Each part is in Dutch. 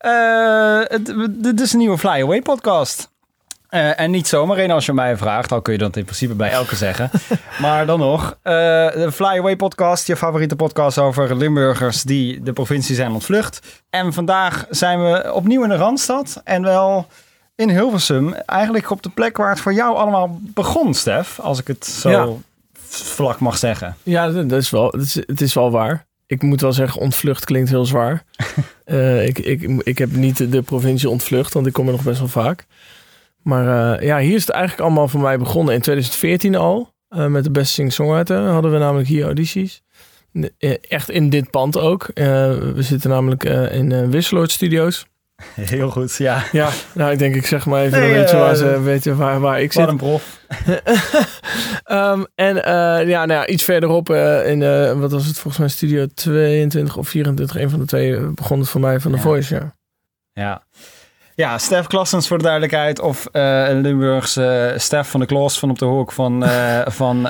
Eh, het- dit is een nieuwe Fly Away podcast. Eh, en niet zomaar één als je mij vraagt, al kun je dat in principe bij elke zeggen. maar dan nog, eh, de Fly Away podcast, je favoriete podcast over Limburgers die de provincie zijn ontvlucht. En vandaag zijn we opnieuw in de Randstad en wel in Hilversum. Eigenlijk op de plek waar het voor jou allemaal begon, Stef, als ik het zo Ja. vlak mag zeggen. Ja, dat dat is wel, dat is, het is wel waar. Ik moet wel zeggen, ontvlucht klinkt heel zwaar. Eh, ik, ik, ik heb niet de provincie ontvlucht, want ik kom er nog best wel vaak. Maar eh, ja, hier is het eigenlijk allemaal voor mij begonnen in 2014 al. eh, met de beste singer-songwriter hadden we namelijk hier audities. Echt in dit pand ook. We zitten namelijk in eh Wisseloord Studios. Heel goed, ja. Ja, nou ik denk ik zeg maar even, Nee, dan weten, eh, waar, ze, weten waar, waar ik zit. Wat een prof. Ehm, en eh, ja, nou ja, iets verderop eh, in, wat was het volgens mij, studio 22 of 24, een van de twee, begon het voor mij van de Ja. Voice, ja. Ja. Ja, Stef Klassens voor de duidelijkheid. Of eh Limburgse Stef van de Klos van op de hoek van, van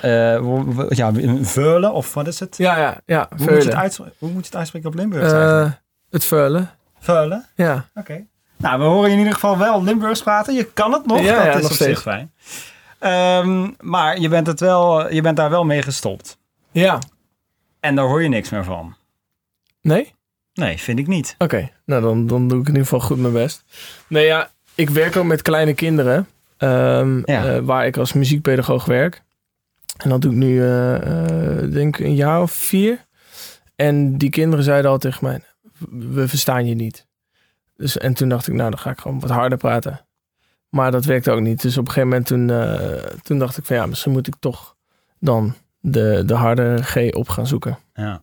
ja, Veulen. Of wat is het? Ja, ja, ja. Hoe, moet je het Veulen. uitspre- hoe moet je het uitspreken op Limburgs eigenlijk? Eh, het Veulen, Veulen? ja. Oké. Nou, we horen je in ieder geval wel Limburgs praten. Je kan het nog, Ja, dat is nog op steeds. zich fijn. Ehm, maar je bent, het wel, je bent daar wel mee gestopt. Ja. En daar hoor je niks meer van. Nee? Nee, vind ik niet. Oké, nou dan, dan doe ik in ieder geval goed mijn best. Nee, ja, ik werk ook met kleine kinderen, ehm, Ja. eh, waar ik als muziekpedagoog werk. En dat doe ik nu, eh, eh, denk ik, een jaar of vier. En die kinderen zeiden al tegen mij, we verstaan je niet. Dus, en toen dacht ik, nou, dan ga ik gewoon wat harder praten. Maar dat werkte ook niet. Dus op een gegeven moment toen, eh, toen dacht ik van, ja, misschien moet ik toch dan de, de harde G op gaan zoeken. Ja.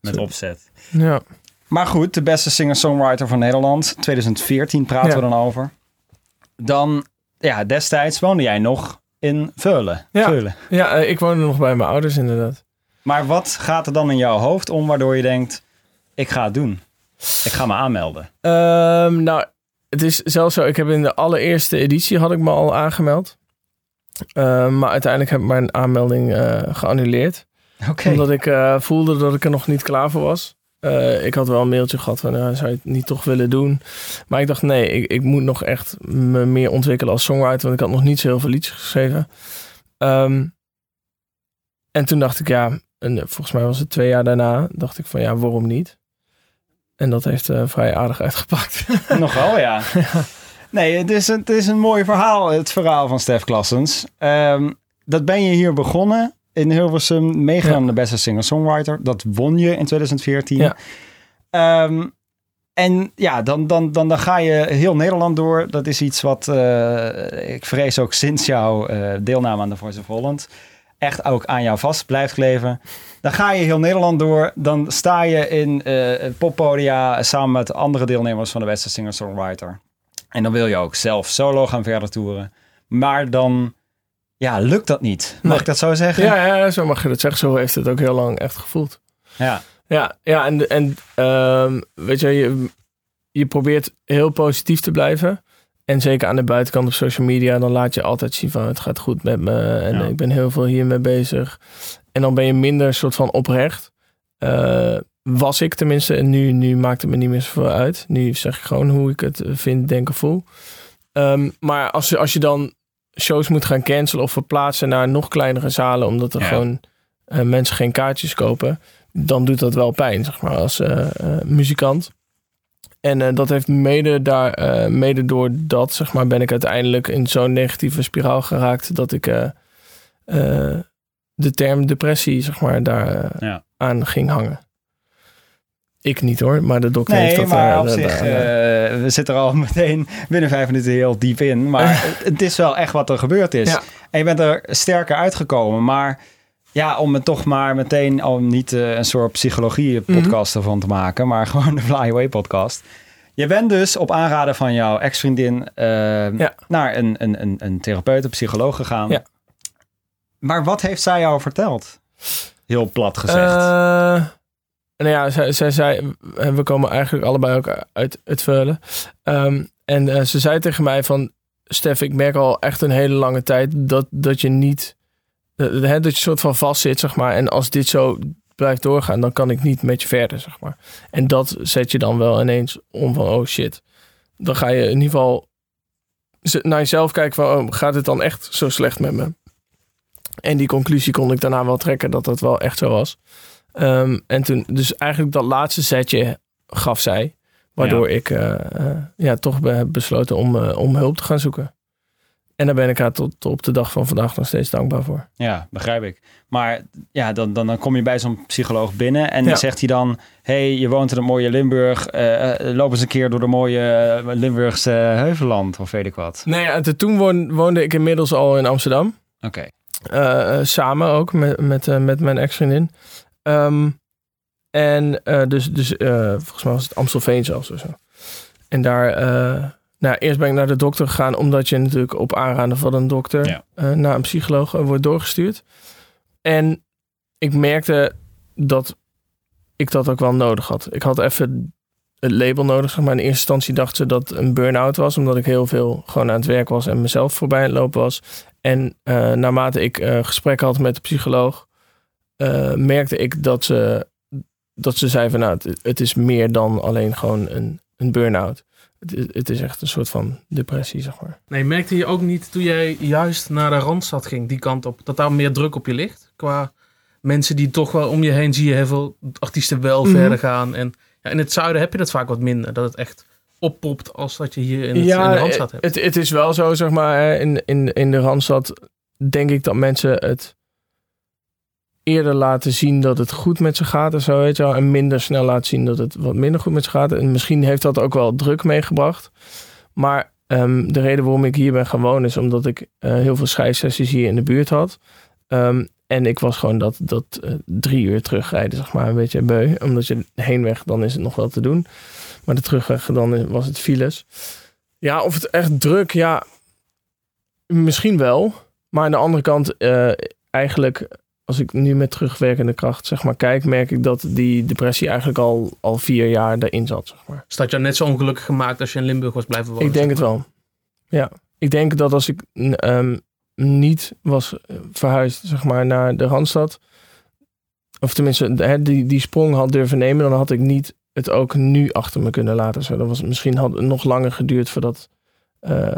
Met Zo. opzet. Ja, Maar goed, de beste singer-songwriter van Nederland. 2014 praten Ja. we dan over. Dan, ja, destijds woonde jij nog in Veulen. Ja. Veulen. ja eh, ik woonde nog bij mijn ouders inderdaad. Maar wat gaat er dan in jouw hoofd om waardoor je denkt, ik ga het doen. Ik ga me aanmelden. Ehm, nou, het is zelfs zo. Ik heb in de allereerste editie had ik me al aangemeld. Ehm, maar uiteindelijk heb ik mijn aanmelding eh, geannuleerd. Omdat ik eh, voelde dat ik er nog niet klaar voor was. Eh, ik had wel een mailtje gehad van, zou je het niet toch willen doen? Maar ik dacht, nee, ik, ik moet nog echt me meer ontwikkelen als songwriter. Want ik had nog niet zo heel veel liedjes geschreven. Ehm, en toen dacht ik, ja, en volgens mij was het twee jaar daarna, dacht ik van, ja, waarom niet? En dat heeft eh, vrij aardig uitgepakt. Nogal, ja. Nee, het is, een, het is een mooi verhaal, het verhaal van Stef Klassens. Ehm, dat ben je hier begonnen in Hilversum, meegedaan aan de beste singer-songwriter. Dat won je in 2014. Ja. Ehm, en ja, dan, dan, dan, dan ga je heel Nederland door. Dat is iets wat eh, ik vrees ook sinds jouw eh, deelname aan de Voice of Holland echt ook aan jou vast blijft kleven. Dan ga je heel Nederland door. Dan sta je in eh poppodia samen met andere deelnemers van de beste singer-songwriter. En dan wil je ook zelf solo gaan verder toeren. Maar dan ja, lukt dat niet. Mag Nee. ik dat zo zeggen? ja, ja, zo mag je dat zeggen. Zo heeft het ook heel lang echt gevoeld. ja. Ja, ja en, en ehm, weet je, je, je probeert heel positief te blijven. En zeker aan de buitenkant op social media, dan laat je altijd zien van het gaat goed met me. En Ja. ik ben heel veel hiermee bezig. En dan ben je minder soort van oprecht. Eh, was ik tenminste. En nu, nu maakt het me niet meer zoveel uit. Nu zeg ik gewoon hoe ik het vind, denk of voel. Ehm, maar als, je- als je dan shows moet gaan cancelen of verplaatsen naar nog kleinere zalen, omdat er Ja. gewoon eh, mensen geen kaartjes kopen, dan doet dat wel pijn, zeg maar, als eh, muzikant. En eh, dat heeft mede, daar, eh, mede door dat, zeg maar, ben ik uiteindelijk in zo'n negatieve spiraal geraakt dat ik eh, eh, de term depressie, zeg maar, daar Ja. aan ging hangen. Ik niet hoor, maar de dokter heeft Nee, dat maar eh, op daar- zich, daar- we zitten er al meteen binnen vijf minuten heel diep in. Maar het, het is wel echt wat er gebeurd is. Ja. En je bent er sterker uitgekomen. Maar ja, om het toch maar meteen, om niet eh, een soort psychologie-podcast ervan te maken, maar gewoon de Fly Away podcast. Je bent dus op aanraden van jouw ex-vriendin eh, Ja. naar een, een, een, een therapeut, een psycholoog gegaan. Ja. Maar wat heeft zij jou verteld? Heel plat gezegd. Eh, nou ja, zij, zij zei, we komen eigenlijk allebei ook uit het Veulen. Ehm, en ze zei tegen mij van, Stef, ik merk al echt een hele lange tijd dat, dat je niet, dat je soort van vast zit, zeg maar. En als dit zo blijft doorgaan, dan kan ik niet met je verder, zeg maar. En dat zet je dan wel ineens om van, oh shit. Dan ga je in ieder geval naar jezelf kijken van, oh, gaat het dan echt zo slecht met me? En die conclusie kon ik daarna wel trekken dat dat wel echt zo was. Ehm, en toen, dus eigenlijk dat laatste setje gaf zij. Waardoor ik eh, eh, ja, toch heb besloten om, eh, om hulp te gaan zoeken. En daar ben ik haar tot op de dag van vandaag nog steeds dankbaar voor. Ja, begrijp ik. Maar ja, dan, dan, dan kom je bij zo'n psycholoog binnen en Ja. zegt hij dan... hey, je woont in het mooie Limburg. eh, loop eens een keer door de mooie eh, Limburgse heuvelland of weet ik wat. Nee, toen woon- woonde ik inmiddels al in Amsterdam. Oké. Samen ook met, met, met mijn ex-vriendin. Ehm, en dus, dus volgens mij was het Amstelveen zelfs of zo. En daar, nou, eerst ben ik naar de dokter gegaan, omdat je natuurlijk op aanraden van een dokter Ja. eh, naar een psycholoog eh, wordt doorgestuurd. En ik merkte dat ik dat ook wel nodig had. Ik had even het label nodig. Zeg maar. In eerste instantie dacht ze dat een burn-out was, omdat ik heel veel gewoon aan het werk was en mezelf voorbij aan het lopen was. En eh, naarmate ik gesprekken had met de psycholoog, merkte ik dat ze, dat ze zei van nou, het, het is meer dan alleen gewoon een, een burn-out. Het, is- het is echt een soort van depressie, zeg maar. Nee, merkte je ook niet toen jij juist naar de Randstad ging, die kant op, dat daar meer druk op je ligt? Qua mensen die toch wel om je heen zie je heel veel artiesten wel Mhm. verder gaan. En ja, in het zuiden heb je dat vaak wat minder. Dat het echt oppopt als dat je hier in, het, in de Randstad hebt. Het, het is wel zo, zeg maar, in, in, in de Randstad denk ik dat mensen het eerder laten zien dat het goed met ze gaat en zo, weet je wel. En minder snel laten zien dat het wat minder goed met ze gaat. En misschien heeft dat ook wel druk meegebracht. Maar ehm, de reden waarom ik hier ben wonen is omdat ik eh, heel veel schrijfsessies hier in de buurt had. Ehm, en ik was gewoon dat, dat eh, drie uur terugrijden, zeg maar, een beetje beu. Omdat je heenweg, dan is het nog wel te doen. Maar de terugweg, dan was het files. Ja, of het echt druk, ja, misschien wel. Maar aan de andere kant, eh, eigenlijk, als ik nu met terugwerkende kracht zeg maar kijk, merk ik dat die depressie eigenlijk al, al vier jaar erin zat, zeg maar. Dus dat jou net zo ongelukkig gemaakt als je in Limburg was blijven wonen. Ik denk zeg het wel. Ja, ik denk dat als ik ehm, niet was eh, verhuisd, zeg maar, naar de Randstad, of tenminste hè, die, die sprong had durven nemen, dan had ik niet het ook nu achter me kunnen laten. Zo, dat was, misschien had het nog langer geduurd voordat, eh,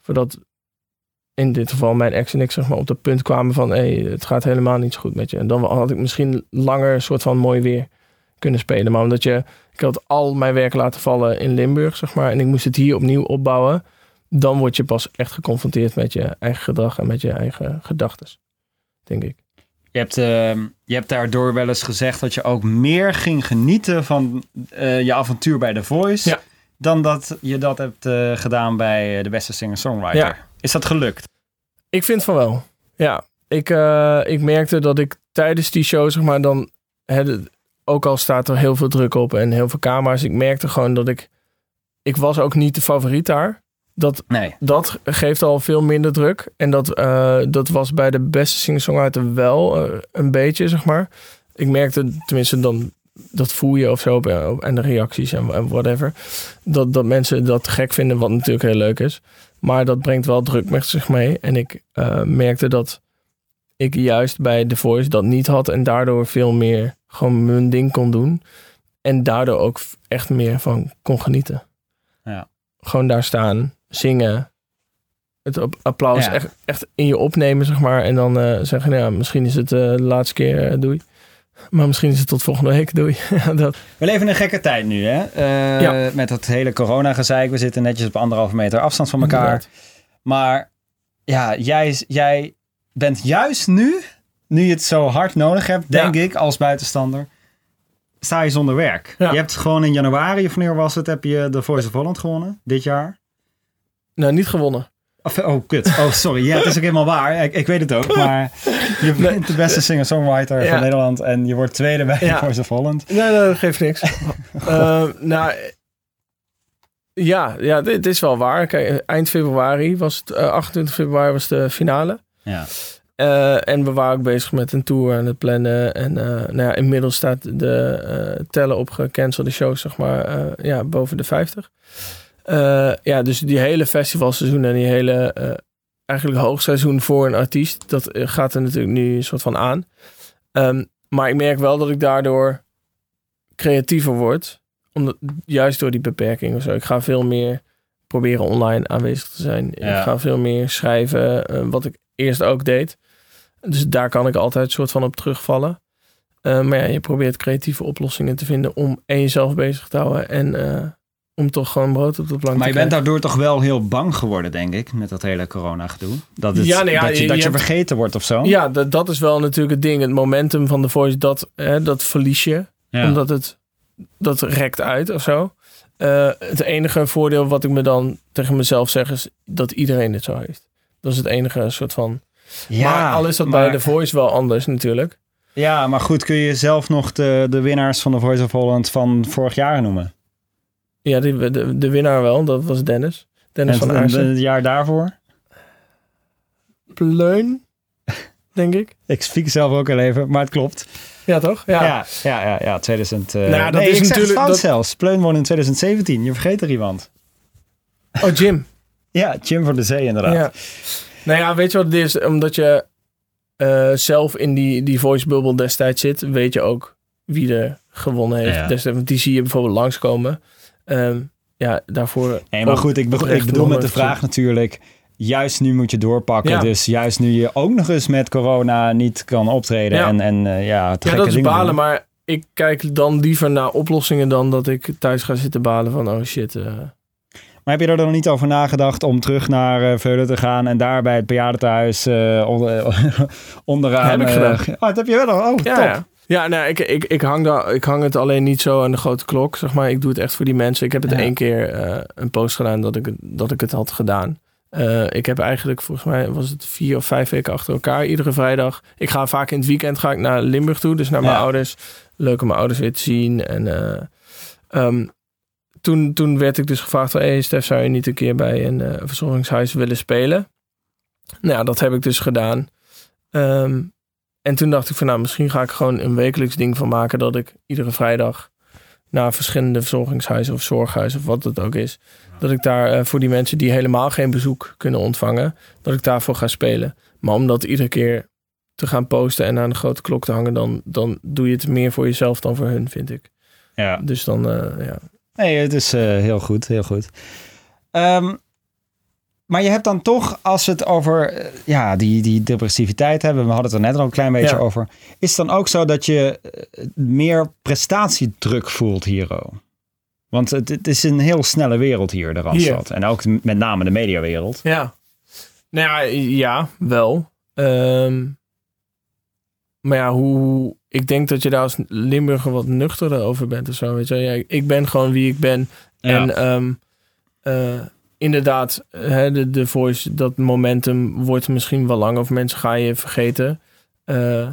voordat in dit geval mijn ex en ik zeg maar, op dat punt kwamen van hey, het gaat helemaal niet zo goed met je. En dan had ik misschien langer een soort van mooi weer kunnen spelen. Maar omdat je, ik had al mijn werk laten vallen in Limburg, zeg maar, en ik moest het hier opnieuw opbouwen, dan word je pas echt geconfronteerd met je eigen gedrag en met je eigen gedachten, denk ik. Je hebt, ehm, je hebt daardoor wel eens gezegd dat je ook meer ging genieten van eh, je avontuur bij The Voice. Ja. Dan dat je dat hebt eh, gedaan bij eh, de beste singer-songwriter. Ja. Is dat gelukt? Ik vind van wel. Ja, ik, eh, ik merkte dat ik tijdens die show, zeg maar, dan... Hè, ook al staat er heel veel druk op en heel veel camera's. Ik merkte gewoon dat ik... Ik was ook niet de favoriet daar. Dat, Nee. dat geeft al veel minder druk. En dat, dat was bij de beste singer-songwriter wel een beetje, zeg maar. Ik merkte, tenminste dan... Dat voel je of zo op- en de reacties en, whatever. Dat, dat mensen dat gek vinden, wat natuurlijk heel leuk is. Maar dat brengt wel druk met zich mee. En ik eh, merkte dat ik juist bij The Voice dat niet had. En daardoor veel meer gewoon mijn ding kon doen. En daardoor ook echt meer van kon genieten. Ja. Gewoon daar staan, zingen. Het ap- applaus Ja. echt, echt in je opnemen, zeg maar. En dan eh, zeggen, nou ja, misschien is het eh, de laatste keer, eh, doei. Maar misschien is het tot volgende week, doei. dat, We leven een gekke tijd nu, hè? Eh, Ja. Met dat hele corona-gezeik. We zitten netjes op anderhalve meter afstand van elkaar. Inderdaad. Maar ja, jij, jij bent juist nu, nu je het zo hard nodig hebt, denk ik, als buitenstander, sta je zonder werk. Ja. Je hebt gewoon in januari, of wanneer was het, heb je de Voice of Holland gewonnen, dit jaar. nou, niet gewonnen. Of, oh, kut. Oh, sorry. Ja, het is ook helemaal waar. Ik, ik weet het ook. Maar je bent de beste singer-songwriter Ja. van Nederland. En je wordt tweede bij Ja. Voice of Holland. Nee, nee, dat geeft niks. Eh, nou, ja, ja, dit is wel waar. Kijk, eind februari was het, eh, 28 februari was de finale. Ja. Eh, en we waren ook bezig met een tour aan het plannen. En eh, nou ja, inmiddels staat de eh tellen op gecancelde shows, zeg maar, eh, ja, boven de 50. Eh, ja, dus die hele festivalseizoen en die hele eh, eigenlijk hoogseizoen voor een artiest, dat eh, gaat er natuurlijk nu een soort van aan. Ehm, Maar ik merk wel dat ik daardoor creatiever word. Omdat, juist door die beperking of zo. Ik ga veel meer proberen online aanwezig te zijn. Ja. Ik ga veel meer schrijven, wat ik eerst ook deed. Dus daar kan ik altijd soort van op terugvallen. Maar ja, je probeert creatieve oplossingen te vinden om en jezelf bezig te houden en om toch gewoon brood op de plank Maar je bent daardoor toch wel heel bang geworden, denk ik, met dat hele corona-gedoe. Dat, het, Ja, ja, dat je, je- dat je je hebt- vergeten wordt of zo. Ja, dat, dat is wel natuurlijk het ding. Het momentum van de voice, dat, hè, dat verlies je. Ja. Omdat het, dat rekt uit of zo. Eh, het enige voordeel wat ik me dan tegen mezelf zeg is dat iedereen dit zo heeft. Dat is het enige soort van... maar al is dat bij de voice wel anders natuurlijk. Ja, maar goed, kun je zelf nog de, de winnaars van de Voice of Holland van vorig jaar noemen? Ja, die, de, de winnaar wel, dat was Dennis. Dennis En van Aarsen. het jaar daarvoor? Pleun, denk ik. Ik spiek zelf ook al even, maar het klopt. Ja, toch? Ja. Ja, ja, ja, ja, 2000. eh Nou dat nee, is ik zeg het natuurlijk- fout dat- zelfs. Pleun won in 2017. Je vergeet er iemand. Oh, Jim. Ja, Jim voor de Zee inderdaad. Ja. Nou ja, weet je wat het is? Omdat je eh, zelf in die, die voice bubble destijds zit, weet je ook wie er gewonnen heeft. Ja. Destijds, want die zie je bijvoorbeeld langskomen. Ehm ja, daarvoor... Nee, maar goed, ik, bedoel- oprecht ik bedoel met de vraag natuurlijk... Juist nu moet je doorpakken. Ja. Dus juist nu je ook nog eens met corona niet kan optreden. Ja. En, en eh, ja, Ja, dat is balen, doen. maar ik kijk dan liever naar oplossingen dan dat ik thuis ga zitten balen van, oh shit. eh. Maar heb je er dan niet over nagedacht om terug naar eh Veulen te gaan... en daar bij het bejaardentehuis eh onder, onderaan... Heb ik gedaan. oh, dat heb je wel. Oh, Ja, top. ja. Ja, nou, ik, ik, ik, hang daar, ik hang het alleen niet zo aan de grote klok, zeg maar. Ik doe het echt voor die mensen. Ik heb het Ja. één keer eh, een post gedaan dat ik, het- dat ik het had gedaan. Eh, ik heb eigenlijk, volgens mij was het vier of vijf weken achter elkaar, iedere vrijdag. Ik ga vaak in het weekend ga ik naar Limburg toe, dus naar mijn Ja. ouders. Leuk om mijn ouders weer te zien. En eh, ehm, toen, toen werd ik dus gevraagd van, hey Stef, zou je niet een keer bij een verzorgingshuis willen spelen? Nou, dat heb ik dus gedaan. Ehm, en toen dacht ik van nou, misschien ga ik gewoon een wekelijks ding van maken dat ik iedere vrijdag naar verschillende verzorgingshuizen of zorghuizen of wat het ook is, dat ik daar eh, voor die mensen die helemaal geen bezoek kunnen ontvangen, dat ik daarvoor ga spelen. Maar om dat iedere keer te gaan posten en aan de grote klok te hangen, dan, dan doe je het meer voor jezelf dan voor hun, vind ik. Ja. Dus dan, eh, ja. Nee, het is eh, heel goed, heel goed. Ehm, maar je hebt dan toch, als we het over eh, ja, die, die depressiviteit hebben, we hadden het er net al een klein beetje Ja. over. Is het dan ook zo dat je eh, meer prestatiedruk voelt hier? oh? Want het, het is een heel snelle wereld hier, de Randstad. En ook met name de mediawereld. Ja. Nou ja, ja wel. Ehm, maar ja, hoe... Ik denk dat je daar als Limburger wat nuchterder over bent of zo. Weet je? Ja, ik ben gewoon wie ik ben. En ehm, eh, inderdaad, hè, de, de voice, dat momentum wordt misschien wel lang. Of mensen ga je vergeten. Eh,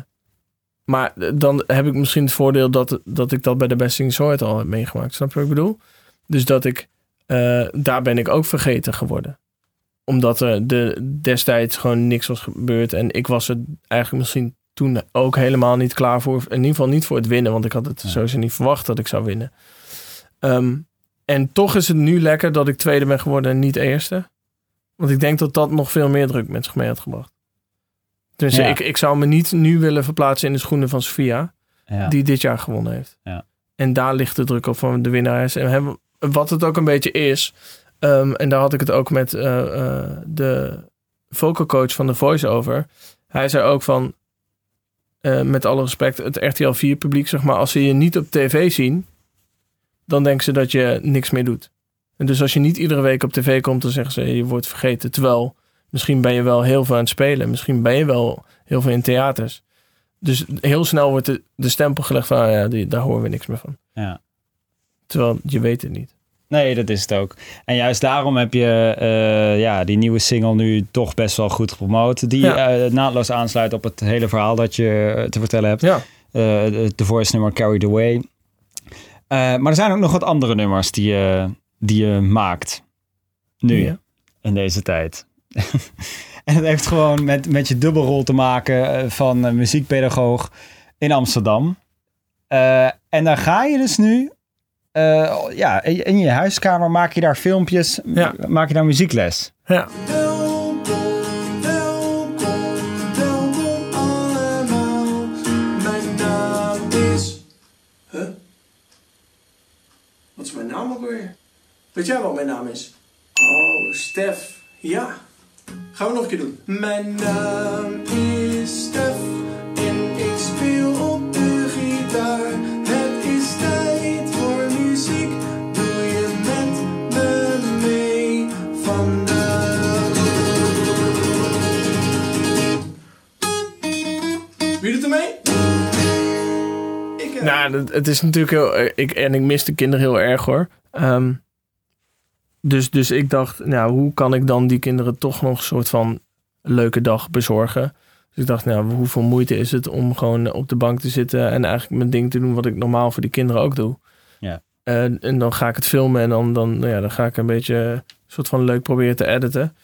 maar dan heb ik misschien het voordeel dat, dat ik dat bij de Best in Soort al heb meegemaakt. Snap je wat ik bedoel? Dus dat ik... eh, daar ben ik ook vergeten geworden omdat er de, destijds gewoon niks was gebeurd. En ik was er eigenlijk misschien toen ook helemaal niet klaar voor. In ieder geval niet voor het winnen. Want ik had het Ja. sowieso niet verwacht dat ik zou winnen. Ehm, en toch is het nu lekker dat ik tweede ben geworden en niet eerste. Want ik denk dat dat nog veel meer druk met zich mee had gebracht. Dus Ja. ik, ik zou me niet nu willen verplaatsen in de schoenen van Sofia. Ja. Die dit jaar gewonnen heeft. Ja. En daar ligt de druk op van de winnaars. En wat het ook een beetje is. ehm, en daar had ik het ook met eh, eh, de vocal coach van The Voice over. Hij zei ook van, eh, met alle respect, het RTL 4 publiek, zeg maar, als ze je niet op tv zien, dan denken ze dat je niks meer doet. En dus als je niet iedere week op tv komt, dan zeggen ze je wordt vergeten. Terwijl misschien ben je wel heel veel aan het spelen. Misschien ben je wel heel veel in theaters. Dus heel snel wordt de, de stempel gelegd van, ah ja, die, daar horen we niks meer van. Ja. Terwijl je weet het niet. Nee, dat is het ook. En juist daarom heb je eh, ja, die nieuwe single nu toch best wel goed gepromoot. Die Ja. eh, naadloos aansluit op het hele verhaal dat je te vertellen hebt. Ja. Eh, de Voice nummer Carried Away. Eh, maar er zijn ook nog wat andere nummers die je, die je maakt. Nu, Ja. in deze tijd. en het heeft gewoon met, met je dubbelrol te maken eh, van eh, muziekpedagoog in Amsterdam. En dan ga je dus nu... ja, in in je huiskamer maak je daar filmpjes, Ja. maak je daar muziekles. Ja. Weet jij wat mijn naam is? Oh, Stef. Ja. Gaan we nog een keer doen. Mijn naam is Stef en ik speel op de gitaar. Het is tijd voor muziek. Doe je met me mee vandaag? Wie doet er mee? Ik, eh, nou, het- is natuurlijk heel... eh, Ik, en ik mis de kinderen heel erg hoor. Ehm, dus, dus ik dacht, nou, hoe kan ik dan die kinderen toch nog een soort van leuke dag bezorgen? Dus ik dacht, nou, hoeveel moeite is het om gewoon op de bank te zitten en eigenlijk mijn ding te doen wat ik normaal voor die kinderen ook doe. Ja. En, en dan ga ik het filmen en dan, dan, nou ja, dan ga ik een beetje een soort van leuk proberen te editen.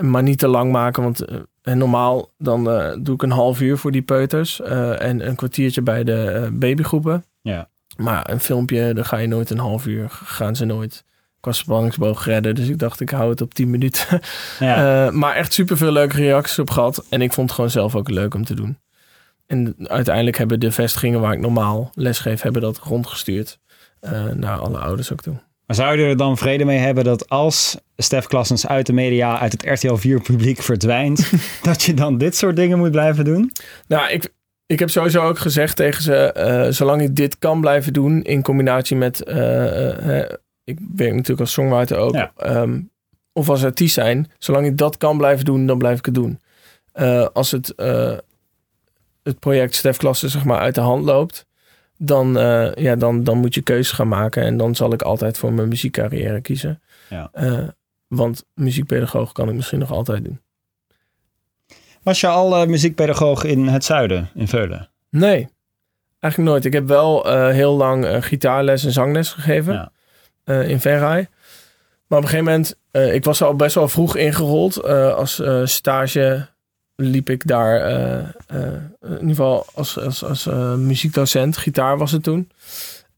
Maar niet te lang maken, want eh, en normaal dan eh, doe ik een half uur voor die peuters eh, en een kwartiertje bij de babygroepen. Ja. Maar een filmpje, dan ga je nooit een half uur, gaan ze nooit qua spanningsboog redden. Dus ik dacht, ik hou het op 10 minuten. Ja. Eh, maar echt super veel leuke reacties op gehad. En ik vond het gewoon zelf ook leuk om te doen. En uiteindelijk hebben de vestigingen waar ik normaal lesgeef, hebben dat rondgestuurd. eh, naar alle ouders ook toe. Maar zou je er dan vrede mee hebben dat als Stef Klassens uit de media, uit het RTL 4 publiek verdwijnt, dat je dan dit soort dingen moet blijven doen? Nou, ik, ik heb sowieso ook gezegd tegen ze, eh, zolang ik dit kan blijven doen in combinatie met, eh, eh, ik werk natuurlijk als songwriter ook, Ja. ehm, of als artiest zijn, zolang ik dat kan blijven doen, dan blijf ik het doen. Als het, het project Stef Klasse zeg maar uit de hand loopt, dan, ja, dan, dan moet je keuzes gaan maken en dan zal ik altijd voor mijn muziekcarrière kiezen. Ja. Want muziekpedagoog kan ik misschien nog altijd doen. Was je al eh, muziekpedagoog in het zuiden, in Veulen? Nee, eigenlijk nooit. Ik heb wel eh, heel lang eh, gitaarles en zangles gegeven Ja. in Verraai. Maar op een gegeven moment, ik was al best wel vroeg ingerold. Als stage liep ik daar, in ieder geval als, als, als muziekdocent. Gitaar was het toen.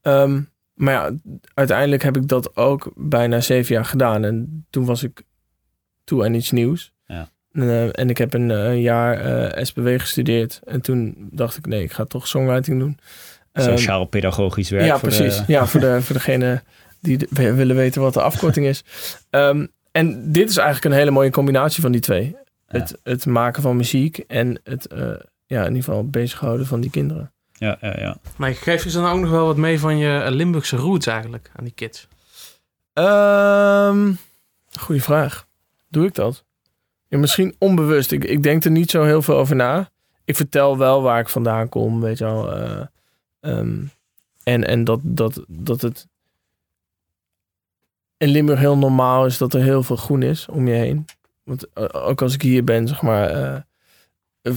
Ehm, maar ja, uiteindelijk heb ik dat ook bijna zeven jaar gedaan. En toen was ik toe aan iets nieuws. En, eh, en ik heb een eh, jaar eh, SPW gestudeerd. En toen dacht ik, nee, ik ga toch songwriting doen. Ehm, Sociaal-pedagogisch werk. ja, voor de- precies. Ja, voor, de, voor degene die de- willen weten wat de afkorting is. Ehm, en dit is eigenlijk een hele mooie combinatie van die twee. Het, het maken van muziek en het eh, ja, in ieder geval bezighouden van die kinderen. Ja, ja, ja. Maar geef je ze dan ook nog wel wat mee van je Limburgse roots eigenlijk aan die kids? Ehm goeie vraag. Doe ik dat? Misschien onbewust. Ik, ik denk er niet zo heel veel over na. Ik vertel wel waar ik vandaan kom, weet je wel. eh, ehm, en en dat, dat, dat het in Limburg heel normaal is dat er heel veel groen is om je heen. Want eh, ook als ik hier ben, zeg maar. eh,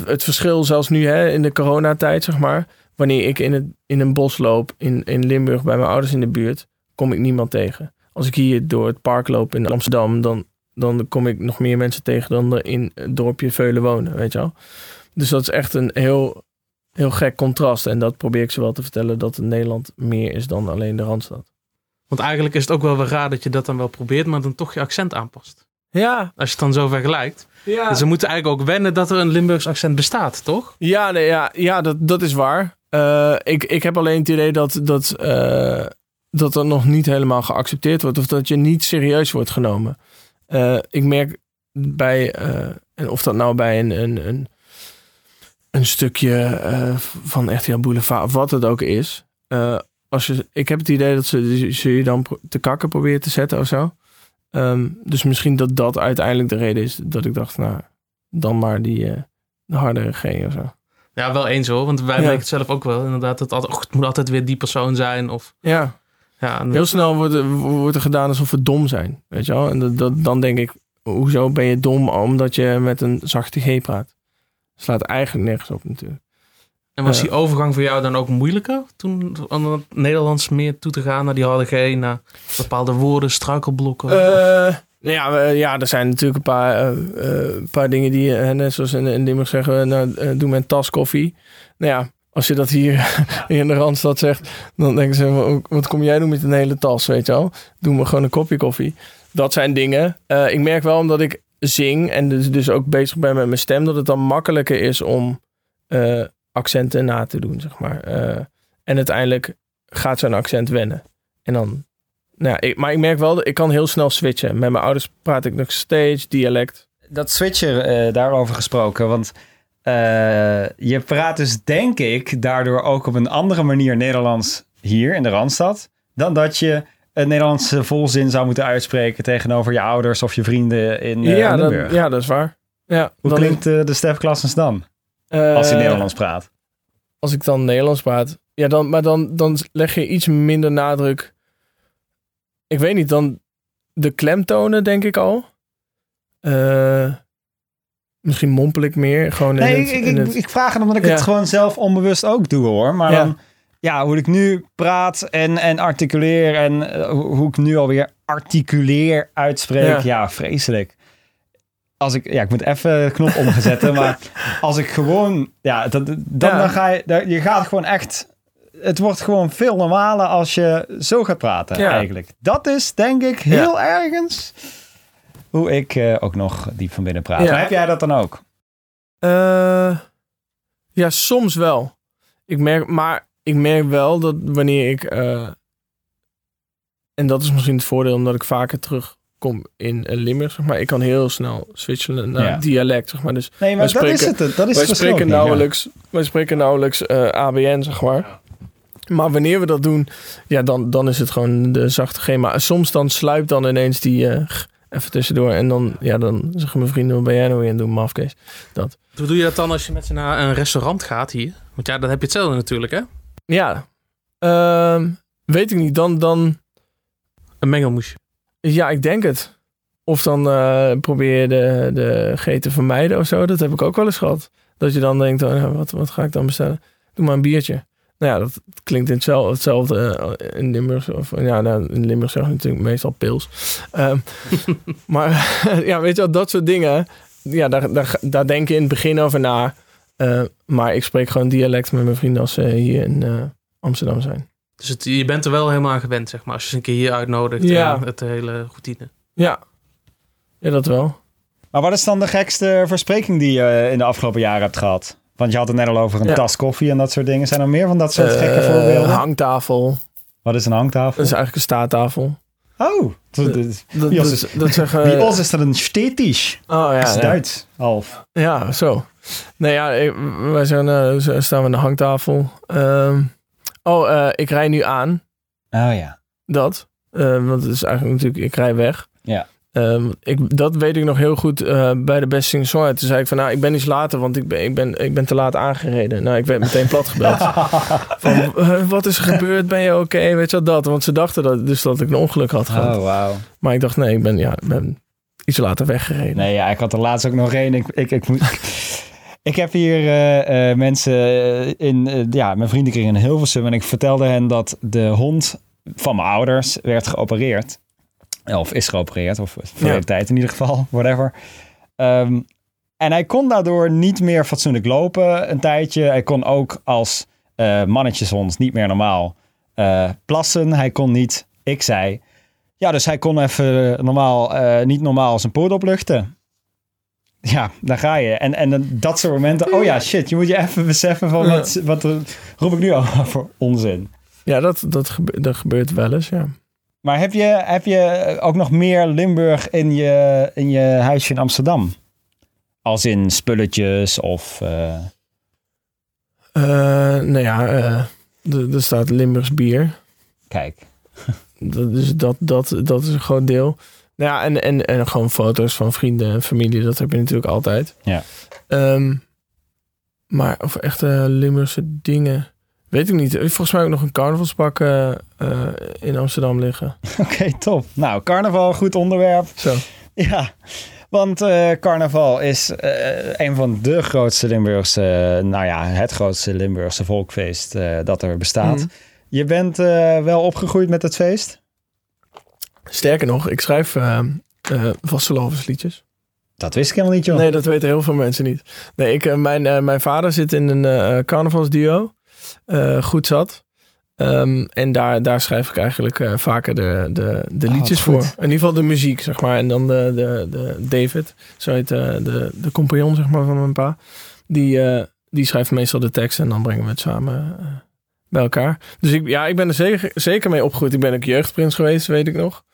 het verschil zelfs nu hè, in de coronatijd, zeg maar. Wanneer ik in, het, in een bos loop in, in Limburg bij mijn ouders in de buurt, kom ik niemand tegen. Als ik hier door het park loop in Amsterdam, dan, dan kom ik nog meer mensen tegen dan er in het dorpje Veulen wonen, weet je wel. Dus dat is echt een heel, heel gek contrast. En dat probeer ik ze wel te vertellen, dat Nederland meer is dan alleen de Randstad. Want eigenlijk is het ook wel weer raar dat je dat dan wel probeert, maar dan toch je accent aanpast. Ja, Als je het dan zo vergelijkt. ja. Dus ze moeten eigenlijk ook wennen dat er een Limburgs accent bestaat, toch? Ja, nee, ja, ja dat, dat is waar. Eh, ik, ik heb alleen het idee dat, dat, eh, dat dat nog niet helemaal geaccepteerd wordt. Of dat je niet serieus wordt genomen. Eh, ik merk bij, eh, en of dat nou bij een, een, een, een stukje eh, van RTL Boulevard of wat het ook is. als je, ik heb het idee dat ze, ze je dan te kakken proberen te zetten of zo. Ehm, dus misschien dat dat uiteindelijk de reden is dat ik dacht, nou, dan maar die de hardere G of zo. Ja, wel eens hoor. Want wij Ja. merken het zelf ook wel. Inderdaad, dat het, altijd, och, het moet altijd weer die persoon zijn. Of, Ja, ja, heel snel wordt er, wordt er gedaan alsof we dom zijn. Weet je wel? En dat, dat, dan denk ik, hoezo ben je dom omdat je met een zachte G praat? Slaat eigenlijk nergens op natuurlijk. en was die overgang voor jou dan ook moeilijker? Toen aan het Nederlands meer toe te gaan naar die harde G, naar bepaalde woorden, struikelblokken? Eh, nou ja, ja, er zijn natuurlijk een paar, een paar dingen die, net zoals in, in Limburg zeggen, we, nou, doe mijn tas koffie. Nou ja, als je dat hier in de Randstad zegt, dan denken ze, "Wat- kom jij doen met een hele tas, weet je wel? Doe me gewoon een kopje koffie. Dat zijn dingen. Eh, ik merk wel, omdat ik zing en dus, dus ook bezig ben met mijn stem, dat het dan makkelijker is om eh, accenten na te doen, zeg maar. Eh, en uiteindelijk gaat zo'n accent wennen. En dan nou, ik, maar ik merk wel, dat ik kan heel snel switchen. Met mijn ouders praat ik nog steeds dialect. Dat switcher eh, daarover gesproken, want eh, je praat dus denk ik daardoor ook op een andere manier Nederlands hier in de Randstad, dan dat je een Nederlandse volzin zou moeten uitspreken tegenover je ouders of je vrienden in eh, ja, dat, ja, dat is waar. Ja, Hoe dan- klinkt eh, de Stef Klassens dan, als hij Nederlands praat? Als ik dan Nederlands praat. Ja, dan, maar dan, dan leg je iets minder nadruk. Ik weet niet, dan de klemtonen denk ik al. Misschien mompel ik meer. Gewoon Nee, het, ik, in ik, het- ik vraag het omdat ik Ja. het gewoon zelf onbewust ook doe hoor. Maar Ja. dan, ja, hoe ik nu praat en, en articuleer en eh, hoe, hoe ik nu alweer articuleer uitspreek. Ja. Ja. vreselijk. Als ik, ja, ik moet even de knop omzetten, maar als ik gewoon, ja, dat, dan, Ja. dan ga je, dan- je gaat gewoon echt, het wordt gewoon veel normaler als je zo gaat praten Ja. eigenlijk. Dat is denk ik heel ergens hoe ik eh, ook nog diep van binnen praat. Ja. Heb jij dat dan ook? Eh, ja, soms wel. Ik merk, maar ik merk wel dat wanneer ik. eh, en dat is misschien het voordeel omdat ik vaker terugkom in Limburg. Zeg maar. Ik kan heel snel switchen naar Ja. dialect. Zeg maar. Dus Nee, maar Wij dat is spreken- het. Dat is wij, spreken ja. nauwelijks, wij spreken nauwelijks eh, ABN, zeg maar. Maar wanneer we dat doen, ja, dan, dan is het gewoon de zachte G. Maar soms dan sluipt dan ineens die eh, g even tussendoor. En dan, ja, dan zeggen mijn vrienden, wat ben jij nou weer aan het doen, mafkees? Hoe doe je dat dan als je met ze naar een restaurant gaat hier? Want ja, dan heb je hetzelfde natuurlijk, hè? Ja, ehm, weet ik niet. Dan, dan, Een mengelmoesje. ja, ik denk het. Of dan eh, probeer je de, de G te vermijden of zo. Dat heb ik ook wel eens gehad. Dat je dan denkt, oh, nou, wat, wat ga ik dan bestellen? Doe maar een biertje. Nou ja, dat klinkt in hetzelfde, hetzelfde eh, in Limburg. Of, ja, nou, in Limburg zeggen we natuurlijk meestal pils. Ehm, maar ja, weet je wel, dat soort dingen. Ja, daar, daar, daar denk je in het begin over na. Eh, maar ik spreek gewoon dialect met mijn vrienden als ze hier in eh, Amsterdam zijn. Dus het, je bent er wel helemaal aan gewend, zeg maar. Als je ze een keer hier uitnodigt. Ja. Ja. Het hele routine. Ja, ja dat wel. Maar wat is dan de gekste verspreking die je eh, in de afgelopen jaren hebt gehad? Want je had het net al over een Ja. tas koffie en dat soort dingen. Zijn er meer van dat soort gekke Eh, voorbeelden? hangtafel. Wat is een hangtafel? Dat is eigenlijk een staattafel. Oh, dat- dat- Dat, Wie dat, zeggen... bij ons is dat een stetisch. Oh ja, dat is ja. Duits, half. Ja, zo. Nee, ja, ik- wij zijn, eh, staan we aan de hangtafel. Ehm, oh, eh, ik rij nu aan. Oh ja. Dat. Eh, want het is eigenlijk natuurlijk, ik rij weg. Ja. Ehm, ik, dat weet ik nog heel goed eh, bij de Best Singer Songwriter. Toen zei ik van, nou, ik ben iets later, want ik ben, ik ben, ik ben te laat aangereden. Nou, ik werd meteen plat gebeld. van, wat is er gebeurd? Ben je oké? Weet je dat? Want ze dachten dat, dus dat ik een ongeluk had gehad. Oh, wauw. Maar ik dacht, nee, ik ben, ja, ben iets later weggereden. Nee, ja, ik had er laatst ook nog één. Ik, ik, ik, moet, ik heb hier eh, eh, mensen in, eh, ja, mijn vriendenkring in Hilversum. En ik vertelde hen dat de hond van mijn ouders werd geopereerd. Of is geopereerd, of verleden Ja. tijd in ieder geval, whatever. Ehm, en hij kon daardoor niet meer fatsoenlijk lopen een tijdje. Hij kon ook als eh mannetjeshond niet meer normaal eh, plassen. Hij kon niet, ik zei... Ja, dus hij kon even normaal, eh, niet normaal zijn poot opluchten. Ja, daar ga je. En, en dat soort momenten. Oh ja, shit. Je moet je even beseffen van wat, wat roep ik nu al voor onzin. Ja, dat, dat, gebe- dat gebeurt wel eens, ja. Maar heb je, heb je ook nog meer Limburg in je, in je huisje in Amsterdam? Als in spulletjes of... eh, Eh, nou ja, eh, er staat Limburgs bier. kijk. Dat, dus dat, dat, dat is een groot deel. Nou ja, en, en, en gewoon foto's van vrienden en familie. Dat heb je natuurlijk altijd. Ja. Ehm, maar of echte Limburgse dingen... Weet ik niet. Volgens mij ook nog een carnavalspak eh, eh, in Amsterdam liggen. Oké, top. Nou, carnaval, goed onderwerp. Zo. Ja, want eh, carnaval is een van de grootste Limburgse, nou ja, het grootste Limburgse volkfeest dat er bestaat. Mhm. Je bent wel opgegroeid met het feest? Sterker nog, ik schrijf uh, vastelovensliedjes. Dat wist ik helemaal niet, joh. Nee, dat weten heel veel mensen niet. Nee, ik, mijn, mijn vader zit in een carnavalsduo. Uh, goed zat. Um, en daar, daar schrijf ik eigenlijk uh, vaker de, de, de liedjes oh, voor. In ieder geval de muziek, zeg maar. En dan de, de, de David, zo heet uh, de, de compagnon zeg maar, van mijn pa. Die, uh, die schrijft meestal de tekst en dan brengen we het samen uh, bij elkaar. Dus ik, ja, ik ben er zeker, zeker mee opgegroeid. Ik ben ook jeugdprins geweest, weet ik nog.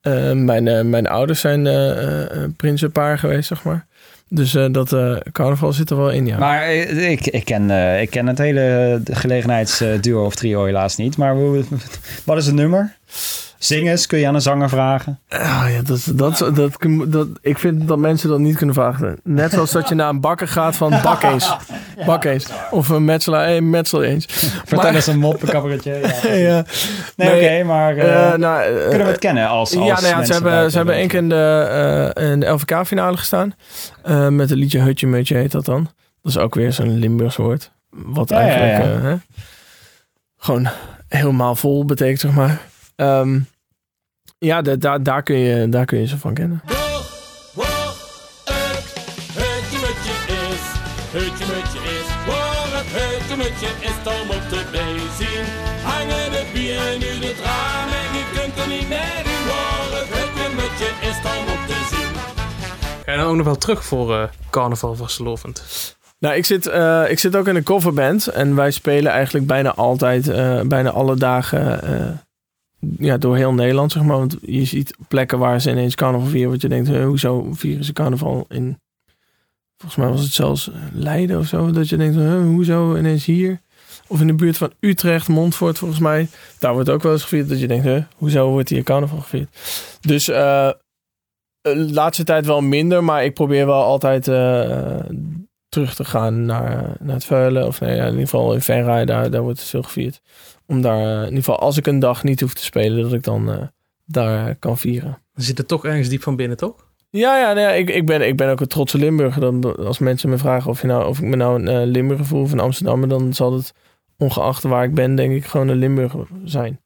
Eh, mijn, eh, mijn ouders zijn eh eh, prinsenpaar geweest, zeg maar. Dus eh, dat eh, carnaval zit er wel in, ja. Maar eh, ik, ik, ken, ik ken het hele gelegenheidsduo of trio helaas niet. Maar wat is het nummer? Zing eens, kun je aan een zanger vragen. Ah, ja, dat, dat, dat, dat, dat, ik vind dat mensen dat niet kunnen vragen. Net zoals dat je naar een bakker gaat van bak eens. Bak eens. Of een metselaar, hey, metsel eens. Vertel Maar- eens een mop, een cabaretje. Ja. ja. Nee, Nee, oké, maar eh, Eh, nou, eh, kunnen we het kennen als, als ja, nou ja, mensen ze hebben, ze hebben één keer in de, eh, in de LVK-finale gestaan. Eh, met het liedje Hutje Mutje heet dat dan. Dat is ook weer zo'n Limburgs woord. Wat Ja, ja, eigenlijk ja. eh, hè, gewoon helemaal vol betekent, zeg maar. Ehm, ja, de- daar, daar, kun je, daar kun je ze van kennen. Hutje mutje is, waar het hutje mutje is, dan op de bezien. Hangen de bieren nu de raam en je kunt er niet meer in, waar het hutje mutje is, dan op te zien. Ga je dan ook nog wel terug voor eh, carnaval vastelovend? Nou, ik zit, eh, ik zit ook in een coverband. En wij spelen eigenlijk bijna altijd, eh, bijna alle dagen eh, ja, door heel Nederland, zeg maar. Want je ziet plekken waar ze ineens carnaval vieren. Wat je denkt, hoezo vieren ze carnaval in... Volgens mij was het zelfs Leiden of zo. Dat je denkt, hè, hoezo ineens hier? Of in de buurt van Utrecht, Montfort volgens mij. Daar wordt ook wel eens gevierd. Dat je denkt, hè, hoezo wordt hier carnaval gevierd? Dus eh, de laatste tijd wel minder. Maar ik probeer wel altijd... eh, terug te gaan naar, naar het Veulen. Of ja, in ieder geval in Venray, daar, daar wordt het veel gevierd. Om daar, eh, in ieder geval als ik een dag niet hoef te spelen, dat ik dan eh, daar kan vieren. Dan zit het toch ergens diep van binnen, toch? Ja, ja, ik, ik, ben, ik ben ook een trotse Limburger. Dan, als mensen me vragen of, je nou, of ik me nou een eh, Limburger voel of een Amsterdammer, dan zal het, ongeacht waar ik ben, denk ik gewoon een Limburger zijn.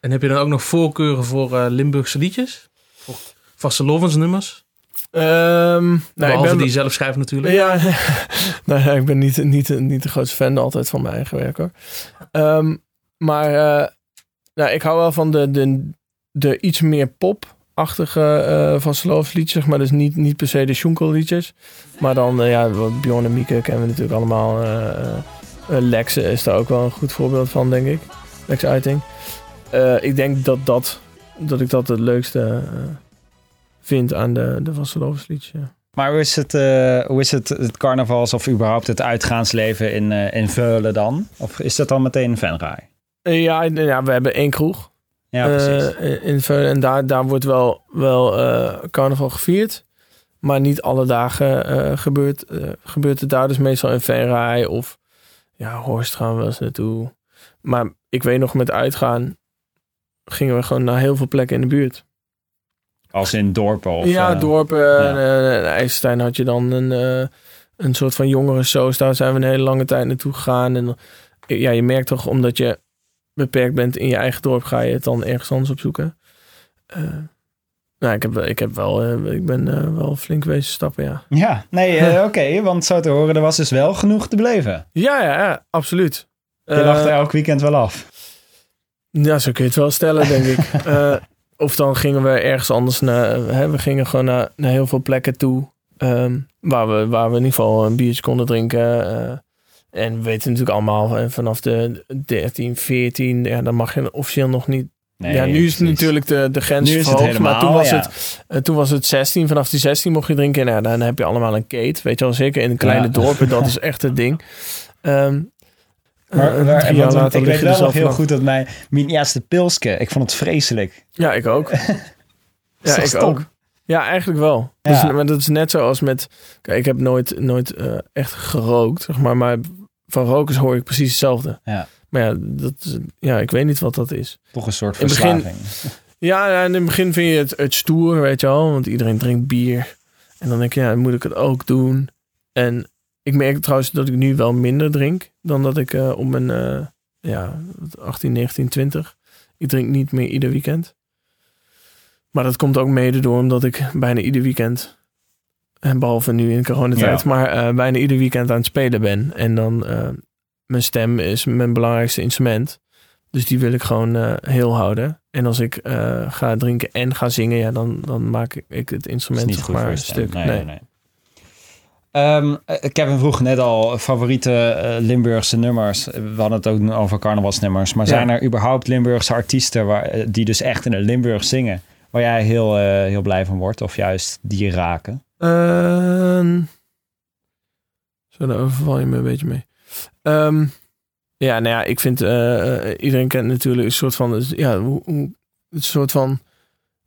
En heb je dan ook nog voorkeuren voor eh, Limburgse liedjes? Voor vastelovensnummers? Ehm nou, Behalve ik ben, die zelf schrijft natuurlijk. Ja, nou ja, ik ben niet, niet, niet de grootste fan altijd van mijn eigen werk hoor. Ehm, maar eh, nou, ik hou wel van de, de, de iets meer pop-achtige eh van Sloofs maar. Dus niet, niet per se de Schunkel liedjes. Maar dan, eh, ja, Bjorn en Mieke kennen we natuurlijk allemaal. Lex is daar ook wel een goed voorbeeld van, denk ik. Lex Uiting. Ik denk dat, dat, dat ik dat het leukste vind aan de, de Van Sloofs. Maar hoe is het, hoe is het, het carnavals of überhaupt het uitgaansleven in, in Veulen dan? Of is dat dan meteen Venray? Eh, Ja, ja, we hebben één kroeg. Ja, precies. Eh, in Veulen. En daar, daar wordt wel, wel eh, carnaval gevierd. Maar niet alle dagen eh, gebeurt, eh, gebeurt het daar. Dus meestal in Venray of ja, Horst gaan we wel eens naartoe. Maar ik weet nog met uitgaan gingen we gewoon naar heel veel plekken in de buurt. Als in dorpen of... ja, eh, dorpen. ja. En, eh, in IJsselstein had je dan een, eh, een soort van jongerensoos. Daar zijn we een hele lange tijd naartoe gegaan. En eh, ja, je merkt toch, omdat je beperkt bent in je eigen dorp, ga je het dan ergens anders opzoeken. Eh nou, ik heb, wel- ik heb wel, eh, ik ben eh, wel flink wezen stappen, ja. Ja, nee, oké. want zo te horen, er was dus wel genoeg te beleven. Ja, ja, ja absoluut. Je lacht er elk weekend wel af. Ja, zo kun je het wel stellen, denk ik. Of dan gingen we ergens anders naar. Hè, we gingen gewoon naar, naar heel veel plekken toe. ehm, waar, we, waar we in ieder geval een biertje konden drinken. Eh. en we weten natuurlijk allemaal eh, vanaf de 13, 14. Ja, dan mag je officieel nog niet. Nee, ja, nu is het precies. natuurlijk de, de grens Nu is het verhoogd. maar toen helemaal, was, ja. het, eh, toen was het 16. Vanaf die 16 mocht je drinken. En ja, dan heb je allemaal een kate. Weet je wel, zeker in kleine Ja. dorpen. Dat is echt het ding. Ehm, Maar, eh, waar- want jaar later ik weet wel nog heel goed dat mijn, mijn eerste pilske, ik vond het vreselijk. Ja, ik ook. Ja, ik stom? ook. Ja, eigenlijk wel. Ja. Dus, maar dat is net zoals met... Kijk, ik heb nooit, nooit eh, echt gerookt, zeg maar. Maar van rokers hoor ik precies hetzelfde. Ja. Maar ja, dat, ja, ik weet niet wat dat is. Toch een soort In het begin- verslaving. Ja, in het begin vind je het, het stoer, weet je wel. Want iedereen drinkt bier. En dan denk je, ja, moet ik het ook doen. En ik merk trouwens dat ik nu wel minder drink... dan dat ik eh, op mijn eh, ja, 18, 19, 20... Ik drink niet meer ieder weekend. Maar dat komt ook mede door omdat ik bijna ieder weekend... En behalve nu in coronatijd, Ja. maar eh, bijna ieder weekend aan het spelen ben. En dan, eh, mijn stem is mijn belangrijkste instrument. Dus die wil ik gewoon eh, heel houden. En als ik eh, ga drinken en ga zingen, ja, dan, dan maak ik, het instrument niet zeg maar een stuk. Nee, Nee, nee. Ehm, eh, Kevin vroeg net al favoriete eh, Limburgse nummers. We hadden het ook over carnavalsnummers. Maar Ja. zijn er überhaupt Limburgse artiesten waar, eh, die dus echt in het Limburg zingen? Waar jij heel, eh, heel blij van wordt? Of juist die raken? Zo, daar overval je me een beetje mee. Ehm, ja, nou ja, ik vind... eh, eh, iedereen kent natuurlijk een soort van... Ja, hoe, het soort van...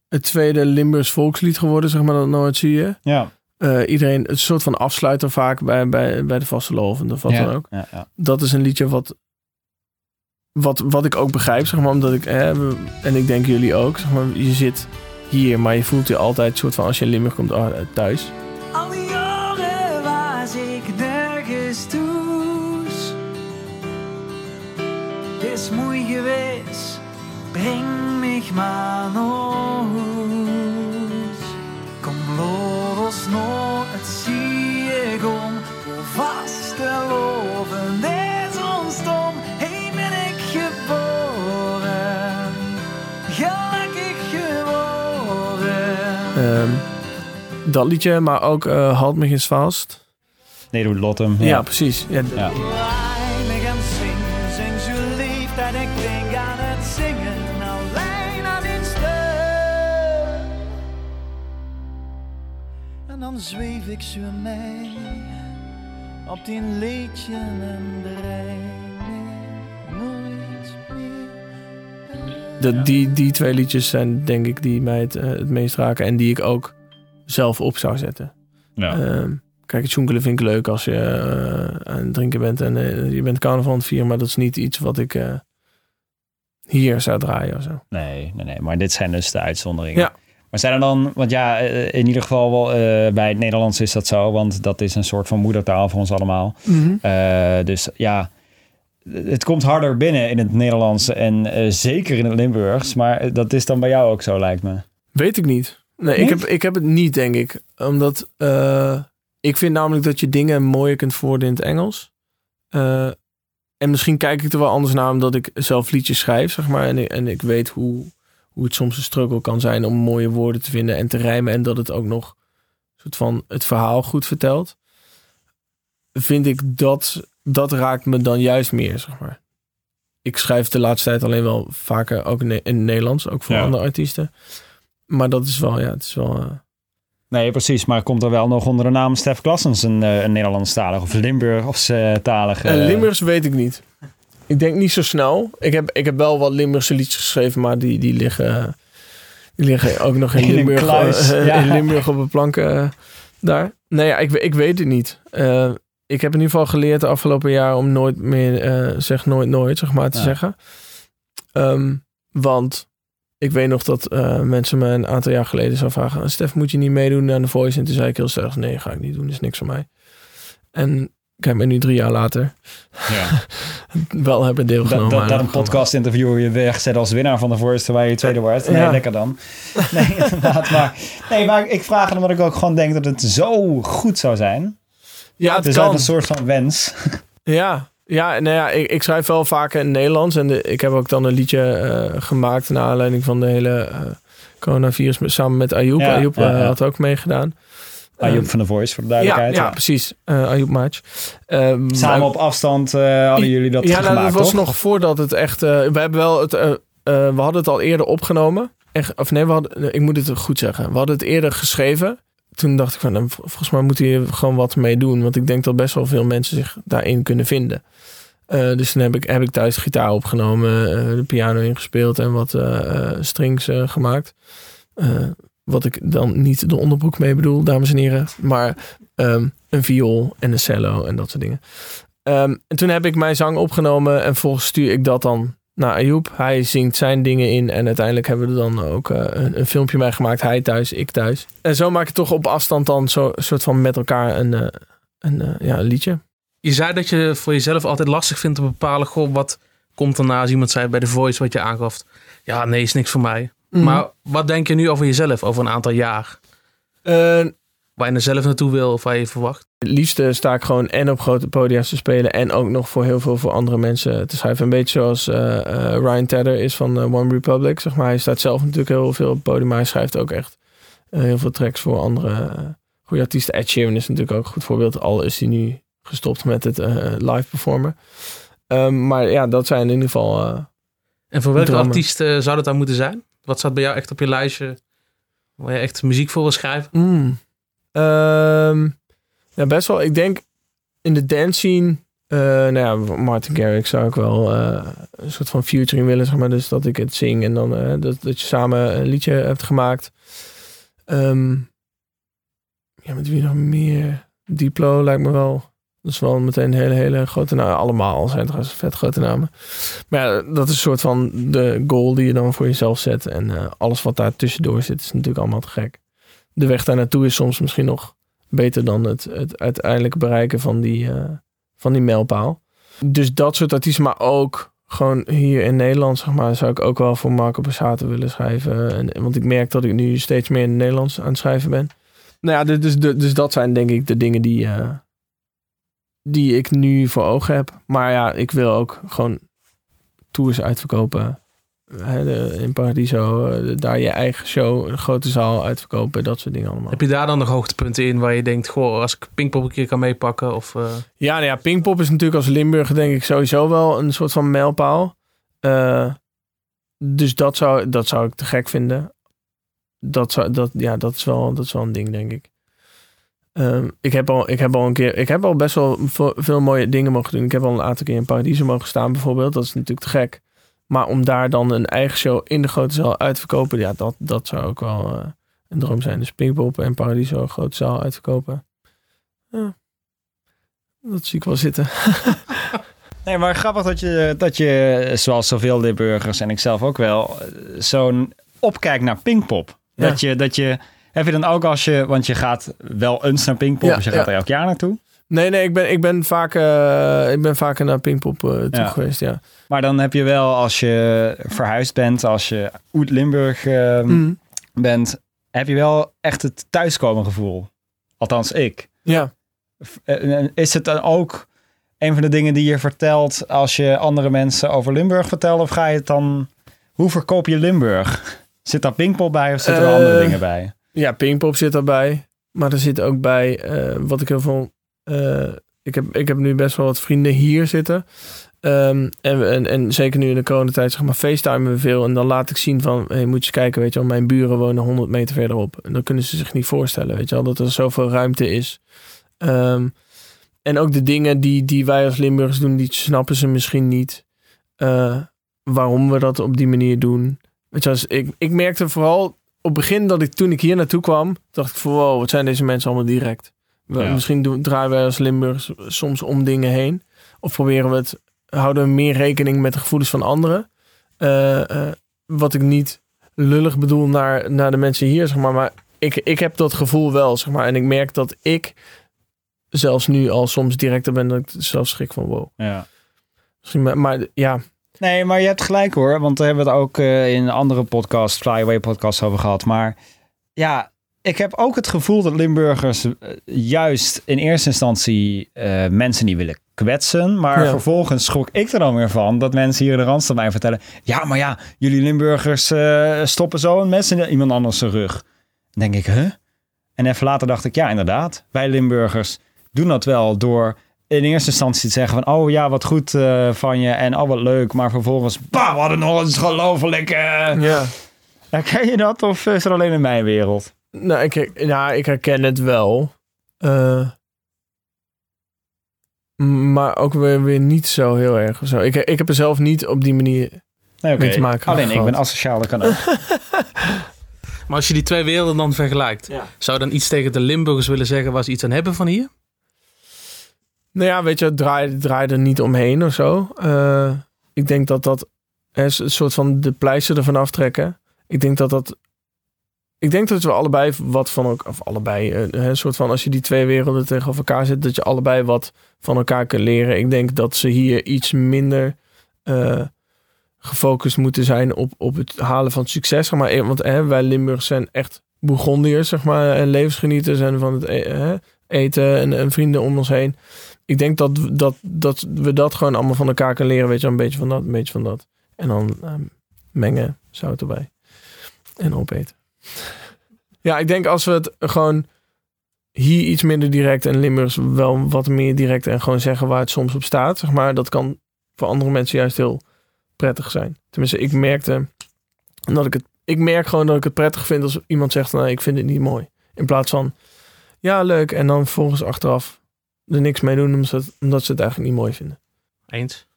Het tweede Limburgs volkslied geworden, zeg maar, dat nooit zie je. Ja. Eh, iedereen, het soort van afsluiter vaak bij, bij, bij de vaste lovende of wat ja. dan ook. Ja, ja. Dat is een liedje wat, wat, wat ik ook begrijp, zeg maar, omdat ik, en ik denk jullie ook, zeg maar, je zit hier, maar je voelt je altijd soort van, als je in Limburg komt, ah, thuis. Al die jaren was ik nergens. Het is mooi geweest, breng mich maar huis. Kom los nog, het zie ik om. Hoe vast te loven dat liedje, maar ook eh Halt me eens vast. Nee, doe Lottem. Ja, precies. Ja, d- Ja. Stuk. En dan zweef ik zo mee, op die liedje en meer. de, die, die twee liedjes zijn denk ik die mij het, eh, het meest raken en die ik ook zelf op zou zetten. Ja. Ehm, kijk, het jonkelen vind ik leuk als je eh, aan het drinken bent en eh, je bent carnaval aan het vieren, maar dat is niet iets wat ik eh, hier zou draaien of zo. Nee, nee, nee. Maar dit zijn dus de uitzonderingen. Ja. Maar zijn er dan, want ja, in ieder geval wel, bij het Nederlands is dat zo, want dat is een soort van moedertaal voor ons allemaal. Eh, dus ja, het komt harder binnen in het Nederlands en zeker in het Limburgs. Maar dat is dan bij jou ook zo, lijkt me. Weet ik niet. Nee, ik heb, ik heb het niet, denk ik. Omdat eh, ik vind namelijk dat je dingen mooier kunt voordoen in het Engels. Eh, en misschien kijk ik er wel anders naar omdat ik zelf liedjes schrijf, zeg maar. En, ik- en ik weet hoe, hoe het soms een struggle kan zijn om mooie woorden te vinden en te rijmen. En dat het ook nog soort van het verhaal goed vertelt. Vind ik dat, dat raakt me dan juist meer, zeg maar. Ik schrijf de laatste tijd alleen wel vaker ook in, in het Nederlands, ook voor Ja. andere artiesten. Maar dat is wel, ja, het is wel... eh, Nee, precies. Maar komt er wel nog onder de naam Stef Klassens een, eh, een Nederlandstalig of Limburgstalige? En Limburgs weet ik niet. Ik denk niet zo snel. Ik heb, ik heb wel wat Limburgse liedjes geschreven, maar die, die, liggen, die liggen ook nog in, In Limburg, kluis, ja. in Limburg op een plank eh, daar. Nee, ja, ik, ik weet het niet. Ik heb in ieder geval geleerd de afgelopen jaar om nooit meer, zeg nooit nooit, zeg maar, te Ja. zeggen. Ehm, want ik weet nog dat eh, mensen me een aantal jaar geleden zou vragen: Stef, moet je niet meedoen aan de Voice? En toen zei ik heel stellig: nee, ga ik niet doen, is niks voor mij. En kijk, maar nu drie jaar later Ja. wel hebben deelgenomen. Dat, dat, een podcast interview je wegzet als winnaar van de Voice terwijl je tweede wordt. Nee, Ja. lekker dan. Nee, inderdaad. Maar, nee, maar ik vraag het omdat ik ook gewoon denk dat het zo goed zou zijn. Ja, het Het is kan. ook een soort van wens. Ja, ja, nou ja ik, ik schrijf wel vaker in het Nederlands. En de, ik heb ook dan een liedje eh, gemaakt naar aanleiding van de hele eh, coronavirus met- samen met Ayoub. Ja, Ayoub ja, eh, ja. had ook meegedaan. Ayoub van de Voice, voor de ja, duidelijkheid. ja, precies. Eh Ayoub Maatje. Ehm, Samen op afstand hadden jullie dat ja, gemaakt, nou, dat was toch? nog voordat het echt... we hebben wel het... we hadden het al eerder opgenomen. Echt, of nee, we hadden, ik moet het goed zeggen. We hadden het eerder geschreven. Toen dacht ik van, nou, vol- volgens mij moet hier gewoon wat mee doen. Want ik denk dat best wel veel mensen zich daarin kunnen vinden. Eh, dus toen heb ik, heb ik thuis gitaar opgenomen, eh, de piano ingespeeld en wat eh, strings gemaakt. Wat ik dan niet de onderbroek mee bedoel, dames en heren. Maar ehm, een viool en een cello en dat soort dingen. Ehm, en toen heb ik mijn zang opgenomen en volgens stuur ik dat dan naar Ayoub. Hij zingt zijn dingen in en uiteindelijk hebben we er dan ook eh, een, een filmpje mee gemaakt. Hij thuis, ik thuis. En zo maak je toch op afstand dan zo soort van met elkaar een, eh, een, eh, ja, een liedje. Je zei dat je voor jezelf altijd lastig vindt te bepalen, goh, wat komt erna als iemand zei bij The Voice wat je aangaf. Ja, nee, is niks voor mij. Mhm. Maar wat denk je nu over jezelf, over een aantal jaar? Waar je er zelf naartoe wil of waar je verwacht? Het liefste sta ik gewoon en op grote podia's te spelen en ook nog voor heel veel voor andere mensen te schrijven. Een beetje zoals eh, eh, Ryan Tedder is van eh, One Republic. Zeg maar. Hij staat zelf natuurlijk heel veel op het podium, maar hij schrijft ook echt heel veel tracks voor andere goede artiesten. Ed Sheeran is natuurlijk ook een goed voorbeeld. Al is hij nu gestopt met het live performen. Ehm, maar ja, dat zijn in ieder geval... En voor welke artiest zou dat dan moeten zijn? Wat staat bij jou echt op je lijstje waar je echt muziek voor wil schrijven? Mm. Ehm, ja, best wel. Ik denk in de dance scene. eh, nou ja, Martin Garrix zou ik wel eh, een soort van featuring willen, zeg maar. Dus dat ik het zing en dan eh, dat, dat je samen een liedje hebt gemaakt. Ehm, ja, met wie nog meer? Diplo lijkt me wel. Dat is wel meteen een hele, hele grote naam. Allemaal zijn trouwens vet grote namen. Maar ja, dat is een soort van de goal die je dan voor jezelf zet. En alles wat daar tussendoor zit, is natuurlijk allemaal te gek de weg daar naartoe is soms misschien nog beter dan het, het uiteindelijk bereiken van die, eh, van die mijlpaal. Dus dat soort artiesten, maar ook gewoon hier in Nederland, zeg maar, zou ik ook wel voor Marco Borsato willen schrijven. En, want ik merk dat ik nu steeds meer in het Nederlands aan het schrijven ben. Nou ja, dus, dus, dus dat zijn denk ik de dingen die, eh, die ik nu voor ogen heb. Maar ja, ik wil ook gewoon tours uitverkopen. In Paradiso, eh, daar je eigen show, een grote zaal uitverkopen, dat soort dingen allemaal. Heb je daar dan nog hoogtepunten in waar je denkt, goh, als ik Pinkpop een keer kan meepakken? Of, eh, Ja, nou ja, Pinkpop is natuurlijk als Limburger denk ik sowieso wel een soort van mijlpaal. Eh, dus dat zou, dat zou ik te gek vinden. Dat, zou, dat, ja, dat, is wel, dat is wel een ding, denk ik. Ehm, ik, heb al, ik heb al een keer, ik heb al best wel veel, veel mooie dingen mogen doen. Ik heb al een aantal keer in Paradiso mogen staan, bijvoorbeeld. Dat is natuurlijk te gek. Maar om daar dan een eigen show in de grote zaal uit te verkopen, ja, dat, dat zou ook wel eh, een droom zijn. Dus Pinkpop en Paradiso, een grote zaal uitverkopen. Ja. Dat zie ik wel zitten. Nee, maar grappig dat je, dat je zoals zoveel Limburgers en ik zelf ook wel, eh, zo'n opkijkt naar Pinkpop. Ja. Dat, je, dat je, heb je dan ook als je, want je gaat wel eens naar Pinkpop, Ja, dus je gaat ja. er elk jaar naartoe. Nee, nee, ik ben, ik ben, vaak, eh, ik ben vaker naar Pinkpop eh, toe Ja. geweest, ja. Maar dan heb je wel, als je verhuisd bent, als je uit Limburg eh, Mm. bent, heb je wel echt het thuiskomen gevoel. Althans, ik. Ja. Eh, Is het dan ook een van de dingen die je vertelt als je andere mensen over Limburg vertelt? Of ga je het dan... Hoe verkoop je Limburg? Zit daar Pinkpop bij of zitten er andere dingen bij? ja, Pinkpop zit daarbij. Maar er zit ook bij, wat ik heel veel... eh, ik, heb, ik heb nu best wel wat vrienden hier zitten. Ehm, en, en, en zeker nu in de coronatijd, zeg maar, facetimen we veel. En dan laat ik zien van, hey, moet je eens kijken, weet je wel, mijn buren wonen 100 meter verderop. En dan kunnen ze zich niet voorstellen, weet je wel, dat er zoveel ruimte is. Ehm, en ook de dingen die, die wij als Limburgers doen, die snappen ze misschien niet. eh, waarom we dat op die manier doen. Weet je, als ik, ik merkte vooral op het begin dat ik toen ik hier naartoe kwam, dacht ik van wow, wat zijn deze mensen allemaal direct. We, Ja. Misschien doen, draaien wij als Limburgers soms om dingen heen. Of proberen we het, houden we meer rekening met de gevoelens van anderen. Eh, eh, wat ik niet lullig bedoel naar, naar de mensen hier, zeg maar. Maar ik, ik heb dat gevoel wel, zeg maar. En ik merk dat ik zelfs nu al soms directer ben, dat ik zelf schrik van wow. Ja. Misschien, maar, maar ja, Nee, maar je hebt gelijk hoor. Want daar hebben we het ook eh, in een andere podcast, Flyaway podcast, over gehad. Maar ja, ik heb ook het gevoel dat Limburgers eh, juist in eerste instantie eh, mensen niet willen kwetsen. Maar Ja. vervolgens schrok ik er dan weer van dat mensen hier in de Randstad mij vertellen. Ja, maar ja, jullie Limburgers eh, stoppen zo een mes in iemand anders zijn rug. Dan denk ik, huh? En even later dacht ik, ja inderdaad. Wij Limburgers doen dat wel door in eerste instantie te zeggen van... oh ja, wat goed van je en oh wat leuk. Maar vervolgens, bah, wat een eh. ja. Herken je dat of is het alleen in mijn wereld? Nou, ik, nou, ik herken het wel. Eh, maar ook weer, weer niet zo heel erg. of Zo. Ik, ik heb er zelf niet op die manier... Nee. Mee te maken Alleen ik ben asociaal, dat kan ook. Maar als je die twee werelden dan vergelijkt, Ja. zou je dan iets tegen de Limburgers willen zeggen waar ze iets aan hebben van hier? Nou ja, weet je, draai, draai er niet omheen of zo. Eh, ik denk dat dat hè, een soort van de pleister ervan aftrekken. Ik denk dat dat. Ik denk dat we allebei wat van elkaar, of allebei, eh, een soort van als je die twee werelden tegenover elkaar zet, dat je allebei wat van elkaar kunt leren. Ik denk dat ze hier iets minder eh, gefocust moeten zijn op, op het halen van succes. zeg Maar, eh, want hè, wij Limburgers zijn echt Bourgondiërs, zeg maar, en levensgenieters en van het hè, eten en, en vrienden om ons heen ik denk dat, dat, dat we dat gewoon allemaal van elkaar kunnen leren. Weet je, een beetje van dat, een beetje van dat. En dan ehm, mengen, zout erbij. En opeten. Ja, ik denk als we het gewoon hier iets minder direct en Limburgs wel wat meer direct en gewoon zeggen waar het soms op staat. Zeg maar, dat kan voor andere mensen juist heel prettig zijn. Tenminste, ik merkte dat ik het. Ik merk gewoon dat ik het prettig vind als iemand zegt: nou, ik vind het niet mooi. In plaats van ja, leuk. En dan volgens achteraf er niks mee doen omdat omdat ze het eigenlijk niet mooi vinden. Eens.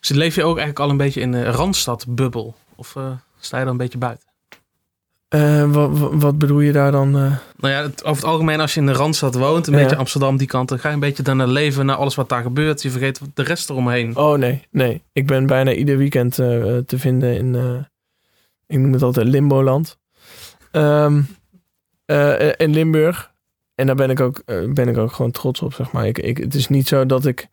Dus leef je ook eigenlijk al een beetje in de Randstad-bubbel? Of eh, sta je er een beetje buiten? Eh, wat, wat bedoel je daar dan? eh? Nou ja, het- over het algemeen als je in de Randstad woont, een Ja. beetje Amsterdam die kant, dan ga je een beetje daarna leven naar alles wat daar gebeurt. Je vergeet de rest eromheen. Oh nee, nee. Ik ben bijna ieder weekend eh, te vinden in, ik noem het altijd Limboland. Eh, in Limburg. En daar ben ik, ook, ben ik ook gewoon trots op, zeg maar. Ik, ik, het is niet zo dat ik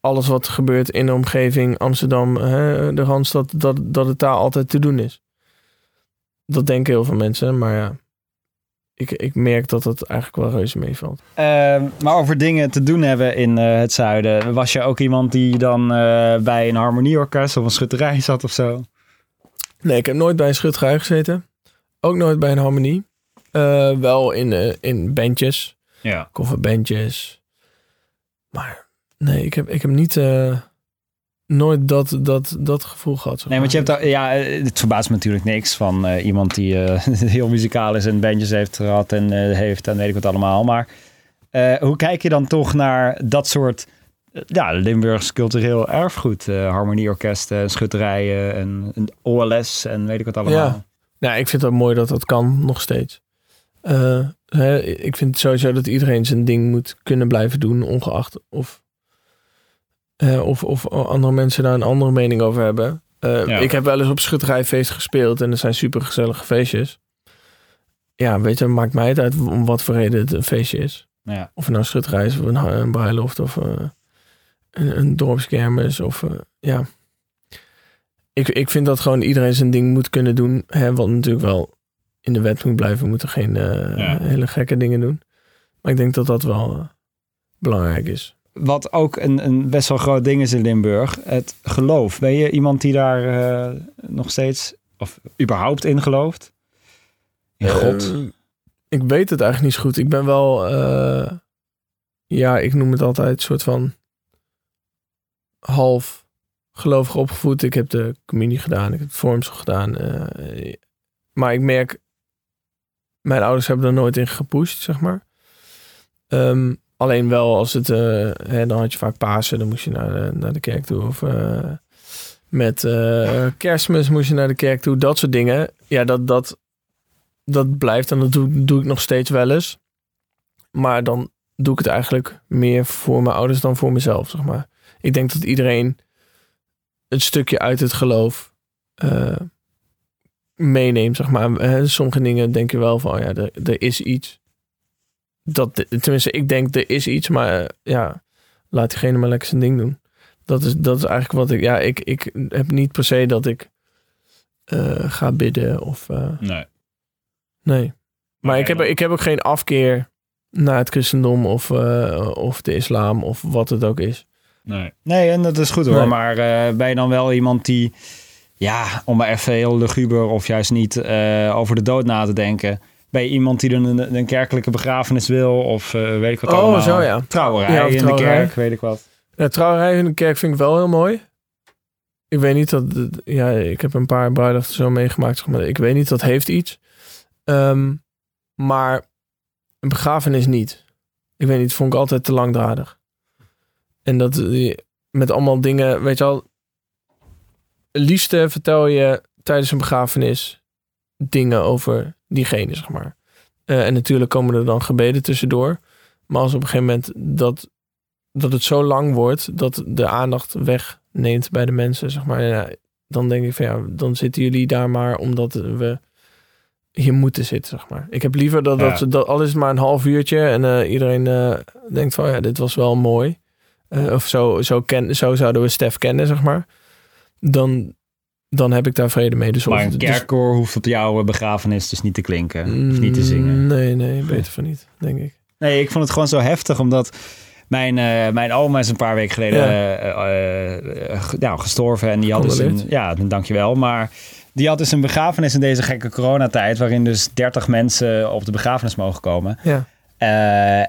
alles wat gebeurt in de omgeving Amsterdam, hè, de Randstad, dat, dat het daar altijd te doen is. Dat denken heel veel mensen, maar ja. Ik, ik merk dat het eigenlijk wel reuze meevalt. Ehm, maar over dingen te doen hebben in eh, het zuiden. Was je ook iemand die dan eh, bij een harmonieorkest of een schutterij zat of zo? Nee, ik heb nooit bij een schutterij gezeten. Ook nooit bij een harmonie. Eh, wel in, in bandjes, Ja. coverbandjes. Maar nee, ik heb, ik heb niet, nooit dat, dat, dat gevoel gehad. zeg Nee, want je maar. hebt ja, eh, het verbaast me natuurlijk niks van eh, iemand die eh, heel muzikaal is en bandjes heeft gehad en heeft en weet ik wat allemaal. Maar hoe kijk je dan toch naar dat soort ja, Limburgs cultureel erfgoed? harmonieorkesten, schutterijen en, en OLS en weet ik wat allemaal. Ja. Nou, ik vind het mooi dat dat kan, nog steeds. Hè, ik vind sowieso dat iedereen zijn ding moet kunnen blijven doen, ongeacht of, eh, of, of andere mensen daar een andere mening over hebben. Eh, Ja. Ik heb wel eens op schutterijfeest gespeeld en er zijn super gezellige feestjes. Ja, weet je, maakt mij het uit om wat voor reden het een feestje is. Ja. Of het nou schutterij is of een, een bruiloft of eh, een, een dorpskermis of ja. Ik, ik vind dat gewoon iedereen zijn ding moet kunnen doen. Hè, wat natuurlijk wel in de wet moet blijven. We moeten geen Ja. hele gekke dingen doen. Maar ik denk dat dat wel belangrijk is. Wat ook een, een best wel groot ding is in Limburg, het geloof. Ben je iemand die daar eh, nog steeds, of überhaupt in gelooft? In God? Eh, ik weet het eigenlijk niet zo goed. Ik ben wel, eh, ja, ik noem het altijd een soort van half gelovig opgevoed. Ik heb de communie gedaan, ik heb het vormsel gedaan. maar ik merk, mijn ouders hebben er nooit in gepusht, zeg maar. Ehm, alleen wel als het, eh, hè, dan had je vaak Pasen, dan moest je naar de, naar de kerk toe. Of eh, met eh, kerstmis moest je naar de kerk toe. Dat soort dingen. Ja, dat, dat, dat blijft en dat doe, doe ik nog steeds wel eens. Maar dan doe ik het eigenlijk meer voor mijn ouders dan voor mezelf, zeg maar. Ik denk dat iedereen een stukje uit het geloof eh, meeneemt, zeg maar. Eh, Sommige dingen denk je wel van, oh ja, er, er is iets. Dat, tenminste, ik denk er is iets, maar eh, ja, laat diegene maar lekker zijn ding doen. Dat is, dat is eigenlijk wat ik, ja, ik, ik heb niet per se dat ik eh, ga bidden of... eh, Nee. Nee. Maar ik heb, ik heb ook geen afkeer naar het christendom of, eh, of de islam of wat het ook is. Nee. nee, en dat is goed hoor. Nee. Maar eh, ben je dan wel iemand die, ja, om maar even heel luguber of juist niet eh, over de dood na te denken. Je iemand die dan een, een kerkelijke begrafenis wil of eh, weet ik wat Oh, allemaal. zo, ja. Trouwerij Ja, in trouwerij. de kerk, weet ik wat. Ja, trouwerij in de kerk vind ik wel heel mooi. Ik weet niet dat... Ja, ik heb een paar bruiloften zo meegemaakt. Zeg maar. Ik weet niet, dat heeft iets. Ehm, maar een begrafenis niet. Ik weet niet, vond ik altijd te langdradig. En dat eh, met allemaal dingen, weet je al... Liefste vertel je tijdens een begrafenis dingen over diegene, zeg maar. Eh, en natuurlijk komen er dan gebeden tussendoor. Maar als op een gegeven moment dat, dat het zo lang wordt... dat de aandacht wegneemt bij de mensen, zeg maar... Ja, dan denk ik van ja, dan zitten jullie daar maar omdat we hier moeten zitten, zeg maar. Ik heb liever dat, Ja. dat, dat al is maar een half uurtje en eh, iedereen eh, denkt van ja, dit was wel mooi. Of zo, zo, ken, zo zouden we Stef kennen, zeg maar. Dan, dan heb ik daar vrede mee. Dus Maar een dus- kerkkoor hoeft op jouw begrafenis dus niet te klinken. Of niet te zingen. Mm, Nee, nee, beter van niet, denk ik. Nee, ik vond het gewoon zo heftig, omdat mijn, eh, mijn oma is een paar weken geleden Ja. eh, eh, nou, gestorven. En die had dus een, ja, dankjewel. Maar die had dus een begrafenis in deze gekke coronatijd, waarin dus 30 mensen op de begrafenis mogen komen. Ja.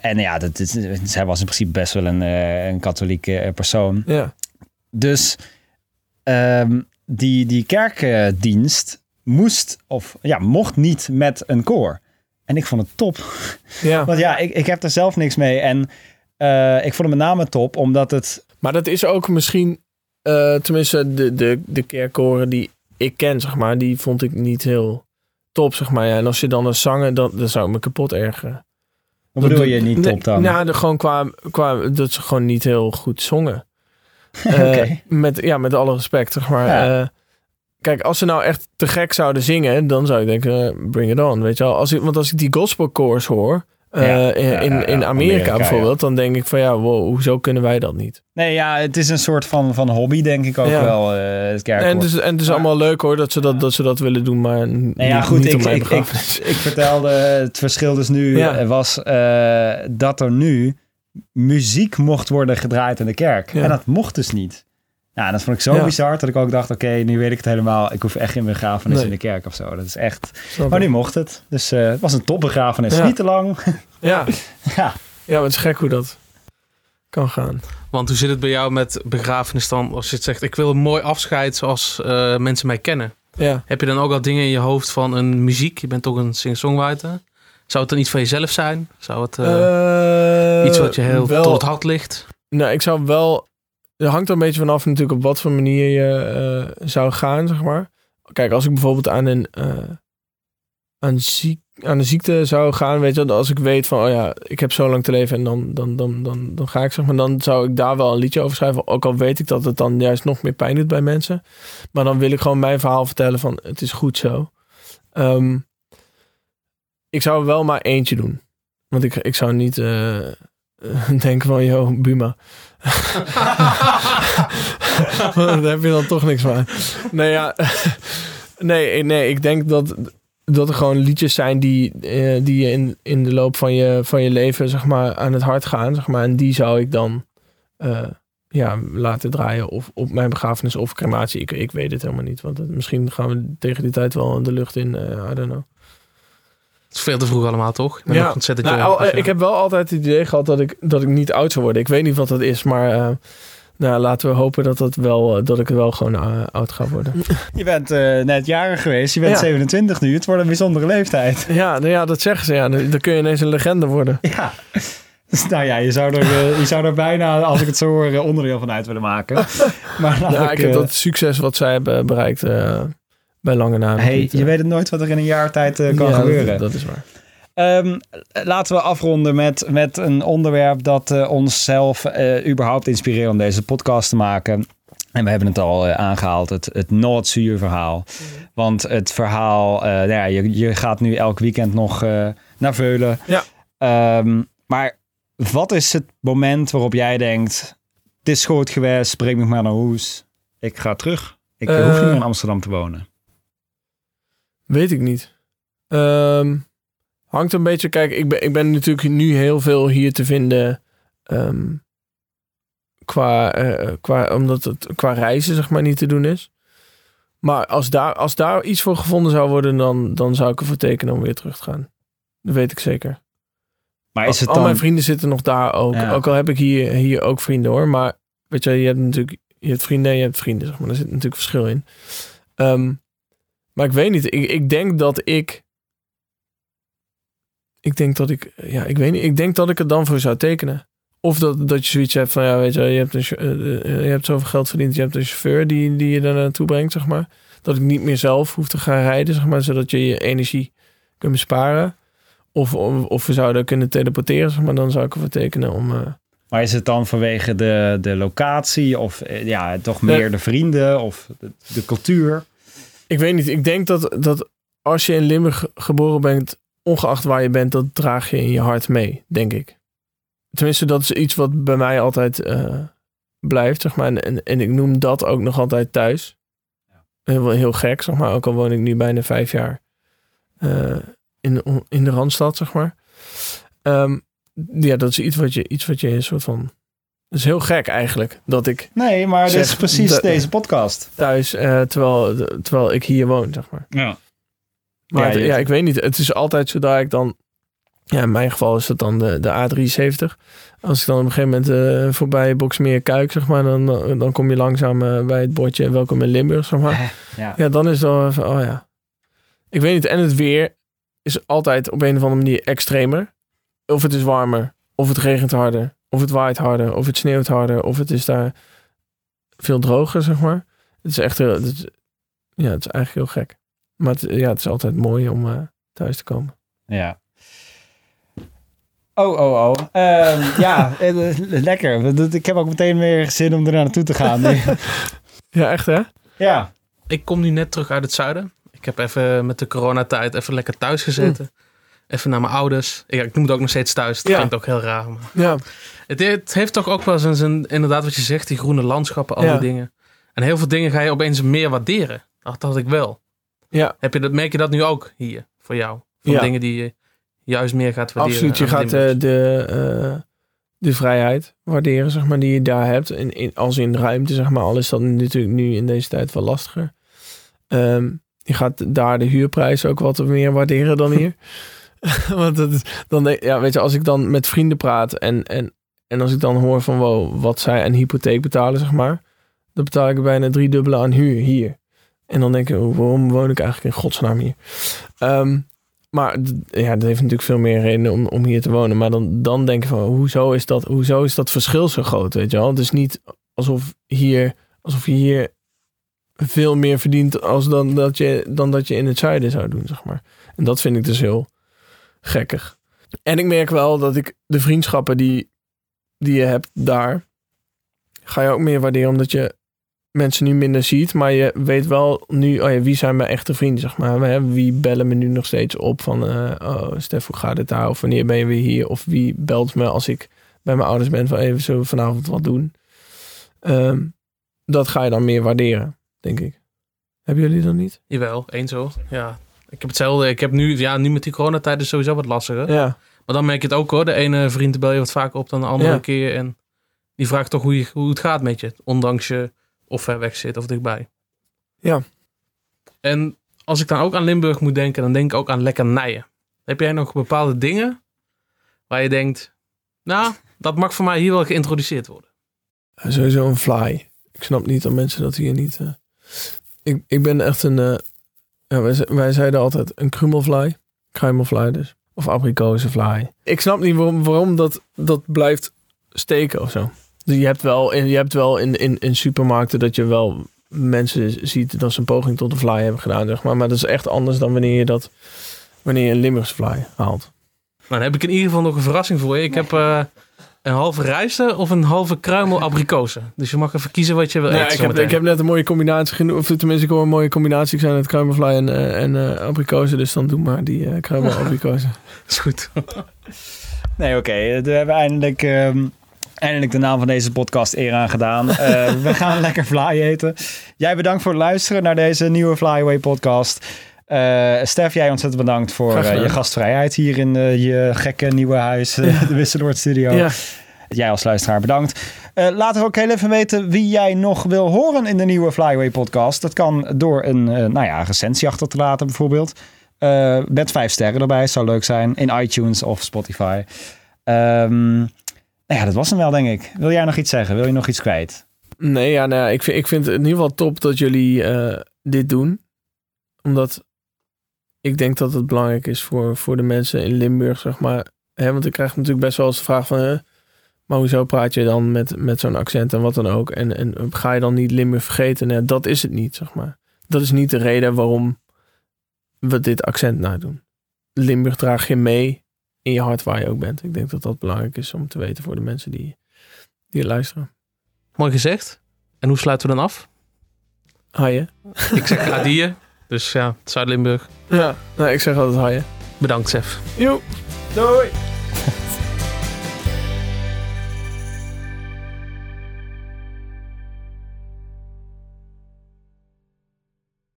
En ja, dat is, zij was in principe best wel een, een katholieke persoon. Ja. Dus ehm, die, die kerkdienst moest of ja, mocht niet met een koor. En ik vond het top. ja. Want ja, ik, ik heb er zelf niks mee. En eh, ik vond het met name top, omdat het... Maar dat is ook misschien, eh, tenminste de, de, de kerkkoren die ik ken, zeg maar, die vond ik niet heel top, zeg maar. Ja, en als je dan een zanger, dan, dan zou ik me kapot ergeren. Wat bedoel je niet top dan? Nou, de, gewoon qua, qua dat ze gewoon niet heel goed zongen. Eh, met, ja, met alle respect, zeg maar. Ja. Eh, kijk, als ze nou echt te gek zouden zingen, dan zou ik denken, eh, bring it on, weet je wel. Als ik, want als ik die gospelkoors hoor, Ja, in, ja, in, ja, in Amerika, Amerika, bijvoorbeeld, dan denk ik van ja, wow, hoezo kunnen wij dat niet? Nee, ja, het is een soort van, van hobby, denk ik ook wel, het kerkkoor. En het is, en het is Maar- allemaal leuk hoor, dat ze dat, dat, ze dat willen doen, maar Nee, ja, niet, goed, niet ik, ik, ik, ik vertelde het verschil dus nu was dat er nu muziek mocht worden gedraaid in de kerk. Ja. En dat mocht dus niet. Ja, dat vond ik zo Ja. bizar dat ik ook dacht, oké, nu weet ik het helemaal. Ik hoef echt geen begrafenis Nee. in de kerk of zo. Dat is echt... Maar nu mocht het. Dus eh, het was een topbegrafenis. Ja. Niet te lang. Ja. ja. ja, maar het is gek hoe dat kan gaan. Want hoe zit het bij jou met begrafenis dan? Als je het zegt, ik wil een mooi afscheid zoals eh, mensen mij kennen. Ja. Heb je dan ook al dingen in je hoofd van een muziek? Je bent toch een singer-songwriter. Zou het dan iets van jezelf zijn? Zou het eh, Eh, iets wat je heel wel, tot het hart ligt? Nou, ik zou wel... Er hangt er een beetje vanaf natuurlijk op wat voor manier je eh, zou gaan, zeg maar. Kijk, als ik bijvoorbeeld aan een, aan, ziek, aan een ziekte zou gaan, weet je als ik weet van, oh ja, ik heb zo lang te leven en dan, dan, dan, dan, dan ga ik, zeg maar, dan zou ik daar wel een liedje over schrijven. Ook al weet ik dat het dan juist nog meer pijn doet bij mensen. Maar dan wil ik gewoon mijn verhaal vertellen van, het is goed zo. Ehm, ik zou wel maar eentje doen. Want ik, ik zou niet eh, denken van, yo, Buma. Daar heb je dan toch niks van. Nee, ja. Nee, nee, ik denk dat, dat er gewoon liedjes zijn die, eh, die je in, in de loop van je, van je leven zeg maar, aan het hart gaan. Zeg maar, en die zou ik dan eh, ja, laten draaien. Of op mijn begrafenis of crematie. Ik, ik weet het helemaal niet. Want misschien gaan we tegen die tijd wel de lucht in. eh I don't know. Het is veel te vroeg allemaal, toch? Ik ben Ja. nog ontzettend Nou, jong. al- Dus ja. Ik heb wel altijd het idee gehad dat ik, dat ik niet oud zou worden. Ik weet niet wat dat is, maar eh, nou, laten we hopen dat, dat, wel, eh, dat ik wel gewoon eh, oud ga worden. Je bent eh, net jarig geweest. Je bent Ja. 27 nu. Het wordt een bijzondere leeftijd. Ja, nou ja, dat zeggen ze. Ja. Dan, dan kun je ineens een legende worden. Ja. Dus, nou ja, je zou, er, eh, je zou er bijna, als ik het zo hoor, eh, onderdeel van uit willen maken. Maar Ja, ik, ik heb eh, dat succes wat zij hebben bereikt eh, bij lange na. nog hey, je eh. weet het nooit wat er in een jaar tijd eh, kan Ja, gebeuren. Dat, dat is waar. Ehm, laten we afronden met, met een onderwerp dat eh, ons zelf eh, überhaupt inspireert om deze podcast te maken. En we hebben het al eh, aangehaald, het, het Noordzuur-verhaal. Want het verhaal, eh, nou ja, je, je gaat nu elk weekend nog eh, naar Veulen. Ja. Ehm, maar wat is het moment waarop jij denkt, het is goed geweest, breng me maar naar huis. Ik ga terug. Ik hoef niet meer in Amsterdam te wonen. Weet ik niet. Ehm, hangt een beetje, kijk, ik ben, ik ben natuurlijk nu heel veel hier te vinden. ehm, qua, eh, qua, omdat het qua reizen, zeg maar, niet te doen is. Maar als daar, als daar iets voor gevonden zou worden, dan, dan zou ik ervoor tekenen om weer terug te gaan. Dat weet ik zeker. Maar is het al mijn vrienden zitten nog daar ook. Ja. Ook al heb ik hier, hier ook vrienden hoor. Maar weet je, je hebt natuurlijk je hebt vrienden en je hebt vrienden. Zeg maar. Daar zit natuurlijk verschil in. Ehm, maar ik weet niet. Ik, ik denk dat ik. Ik denk dat ik. Ja, ik weet niet. Ik denk dat ik er dan voor zou tekenen. Of dat, dat je zoiets hebt van ja, weet je, je hebt, een, chau- eh, eh, je hebt zoveel geld verdiend. Je hebt een chauffeur die, die je daar naartoe brengt, zeg maar. Dat ik niet meer zelf hoef te gaan rijden, zeg maar. Zodat je je energie kunt besparen. Of, of, of we zouden kunnen teleporteren, zeg maar. Dan zou ik ervoor tekenen om... eh, Maar is het dan vanwege de, de locatie of eh, ja, toch meer de vrienden of de, de cultuur? Ik weet niet. Ik denk dat, dat als je in Limburg geboren bent, ongeacht waar je bent, dat draag je in je hart mee, denk ik. Tenminste, dat is iets wat bij mij altijd eh, blijft, zeg maar. En, en, en ik noem dat ook nog altijd thuis. Heel, heel gek, zeg maar. Ook al woon ik nu bijna vijf jaar eh, in, in de Randstad, zeg maar. Ehm, ja, dat is iets wat je, iets wat je een soort van... Dat is heel gek eigenlijk, dat ik Nee, maar dit is precies deze podcast. thuis, eh, terwijl, terwijl ik hier woon, zeg maar. Ja. Maar Ja, het- je- ja, ik weet niet. Het is altijd zodra ik dan Ja, in mijn geval is dat dan de, de A73. Als ik dan op een gegeven moment eh, voorbij Boksmeer Kuik, zeg maar, dan, dan kom je langzaam eh, bij het bordje welkom in Limburg, zeg maar. Ja. Ja, dan is het wel even, oh ja. Ik weet niet, en het weer is altijd op een of andere manier extremer. Of het is warmer, of het regent harder, of het waait harder, of het sneeuwt harder, of het is daar veel droger, zeg maar. Het is echt, heel, het is, ja, het is eigenlijk heel gek. Maar het, ja, het is altijd mooi om eh, thuis te komen. Ja. Oh, oh, oh. Ehm, ja, eh, lekker. Ik heb ook meteen weer zin om er naartoe te gaan. Ja, echt hè? ja. Ik kom nu net terug uit het zuiden. Ik heb even met de coronatijd even lekker thuis gezeten. Even naar mijn ouders. Ja, ik noem het ook nog steeds thuis. Dat Ja. klinkt ook heel raar. Maar Ja, het, het heeft toch ook wel zijn, zijn, inderdaad wat je zegt, die groene landschappen, al Ja. die dingen. En heel veel dingen ga je opeens meer waarderen. Dat had ik wel. ja Heb je dat, merk je dat nu ook hier voor jou? Van Ja. dingen die je juist meer gaat waarderen. absoluut. Je gaat eh, Limburgs. de, eh, de vrijheid waarderen, zeg maar, die je daar hebt. In, in, als in ruimte, zeg maar. Al is dat natuurlijk nu in deze tijd wel lastiger. Ehm, je gaat daar de huurprijs ook wat meer waarderen dan hier. Want dat is, dan, ja, weet je, als ik dan met vrienden praat en, en, en als ik dan hoor van wow, wat zij een hypotheek betalen, zeg maar. Dan betaal ik bijna drie dubbele aan huur hier. En dan denk ik, oh, waarom woon ik eigenlijk in godsnaam hier? Ehm, maar ja, dat heeft natuurlijk veel meer redenen om, om hier te wonen. Maar dan, dan denk ik van, hoezo is, dat, hoezo is dat verschil zo groot, weet je wel? Het is niet alsof, hier, alsof je hier veel meer verdient als dan dat, je, dan dat je in het zuiden zou doen, zeg maar. En dat vind ik dus heel gekkig. En ik merk wel dat ik de vriendschappen die, die je hebt daar, ga je ook meer waarderen omdat je mensen nu minder ziet, maar je weet wel nu, oh ja, wie zijn mijn echte vrienden, zeg maar. Wie bellen me nu nog steeds op van, eh, oh Stef, hoe gaat het daar? Of wanneer ben je weer hier? Of wie belt me als ik bij mijn ouders ben van, even we vanavond wat doen? Ehm, dat ga je dan meer waarderen, denk ik. Hebben jullie dat niet? Jawel, één zo. Ja. Ik heb hetzelfde. Ik heb nu, ja, nu met die coronatijd is sowieso wat lastiger. Ja, Maar dan merk je het ook hoor. De ene vriend bel je wat vaker op dan de andere Ja. keer. En die vraagt toch hoe, je, hoe het gaat met je. Ondanks je of ver weg zit of dichtbij. Ja. En als ik dan ook aan Limburg moet denken, dan denk ik ook aan lekkernijen. Heb jij nog bepaalde dingen waar je denkt, nou, dat mag voor mij hier wel geïntroduceerd worden. sowieso een fly. Ik snap niet dat mensen dat hier niet... eh, Ik, ik ben echt een... eh, ja, wij, wij zeiden altijd een krummelfly. Kruimelfly dus. Of abrikozenfly. Ik snap niet waarom, waarom dat, dat blijft steken of zo. Dus je hebt wel in, je hebt wel in, in, in supermarkten dat je wel mensen ziet dat ze een poging tot een fly hebben gedaan. Zeg maar. maar dat is echt anders dan wanneer je dat... Wanneer je een Limburgse fly haalt. Nou, dan heb ik in ieder geval nog een verrassing voor je. Ik heb eh, een halve rijsten of een halve kruimel abrikozen. Dus je mag even kiezen wat je wil Ja, eten. ik, heb, ik heb net een mooie combinatie genoemd. Of tenminste, ik hoor een mooie combinatie. Ik zei net kruimelfly en, eh, en eh, abrikozen. Dus dan doe maar die eh kruimel abrikozen. is goed. Nee, oké. We hebben eindelijk, ehm, eindelijk de naam van deze podcast eer aan gedaan. Eh, we gaan lekker fly eten. Jij bedankt voor het luisteren naar deze nieuwe Flyaway podcast. Eh Stef, jij ontzettend bedankt voor eh, je gastvrijheid hier in eh, je gekke nieuwe huis, de Wisseloord Studio. Ja. Jij als luisteraar bedankt. Laat er ook heel even weten wie jij nog wil horen in de nieuwe Flyway podcast. Dat kan door een nou ja, recensie achter te laten bijvoorbeeld. Met vijf sterren erbij, zou leuk zijn. In iTunes of Spotify. Ehm, nou ja, dat was hem wel denk ik. Wil jij nog iets zeggen? Wil je nog iets kwijt? Nee, ja, nou ja, ik, vind, ik vind het in ieder geval top dat jullie dit doen. Omdat ik denk dat het belangrijk is voor, voor de mensen in Limburg, zeg maar. Hè, want ik krijg natuurlijk best wel eens de vraag van... hè, maar hoezo praat je dan met, met zo'n accent en wat dan ook? En, en ga je dan niet Limburg vergeten? Nee, dat is het niet, zeg maar. Dat is niet de reden waarom we dit accent nadoen. Limburg draag je mee in je hart waar je ook bent. Ik denk dat dat belangrijk is om te weten voor de mensen die, die luisteren. Mooi gezegd. En hoe sluiten we dan af? Haaien. Ik zeg adieën. Dus ja, Zuid-Limburg. Ja, nou, ik zeg altijd haaien. Bedankt, Sef. Joep. Doei!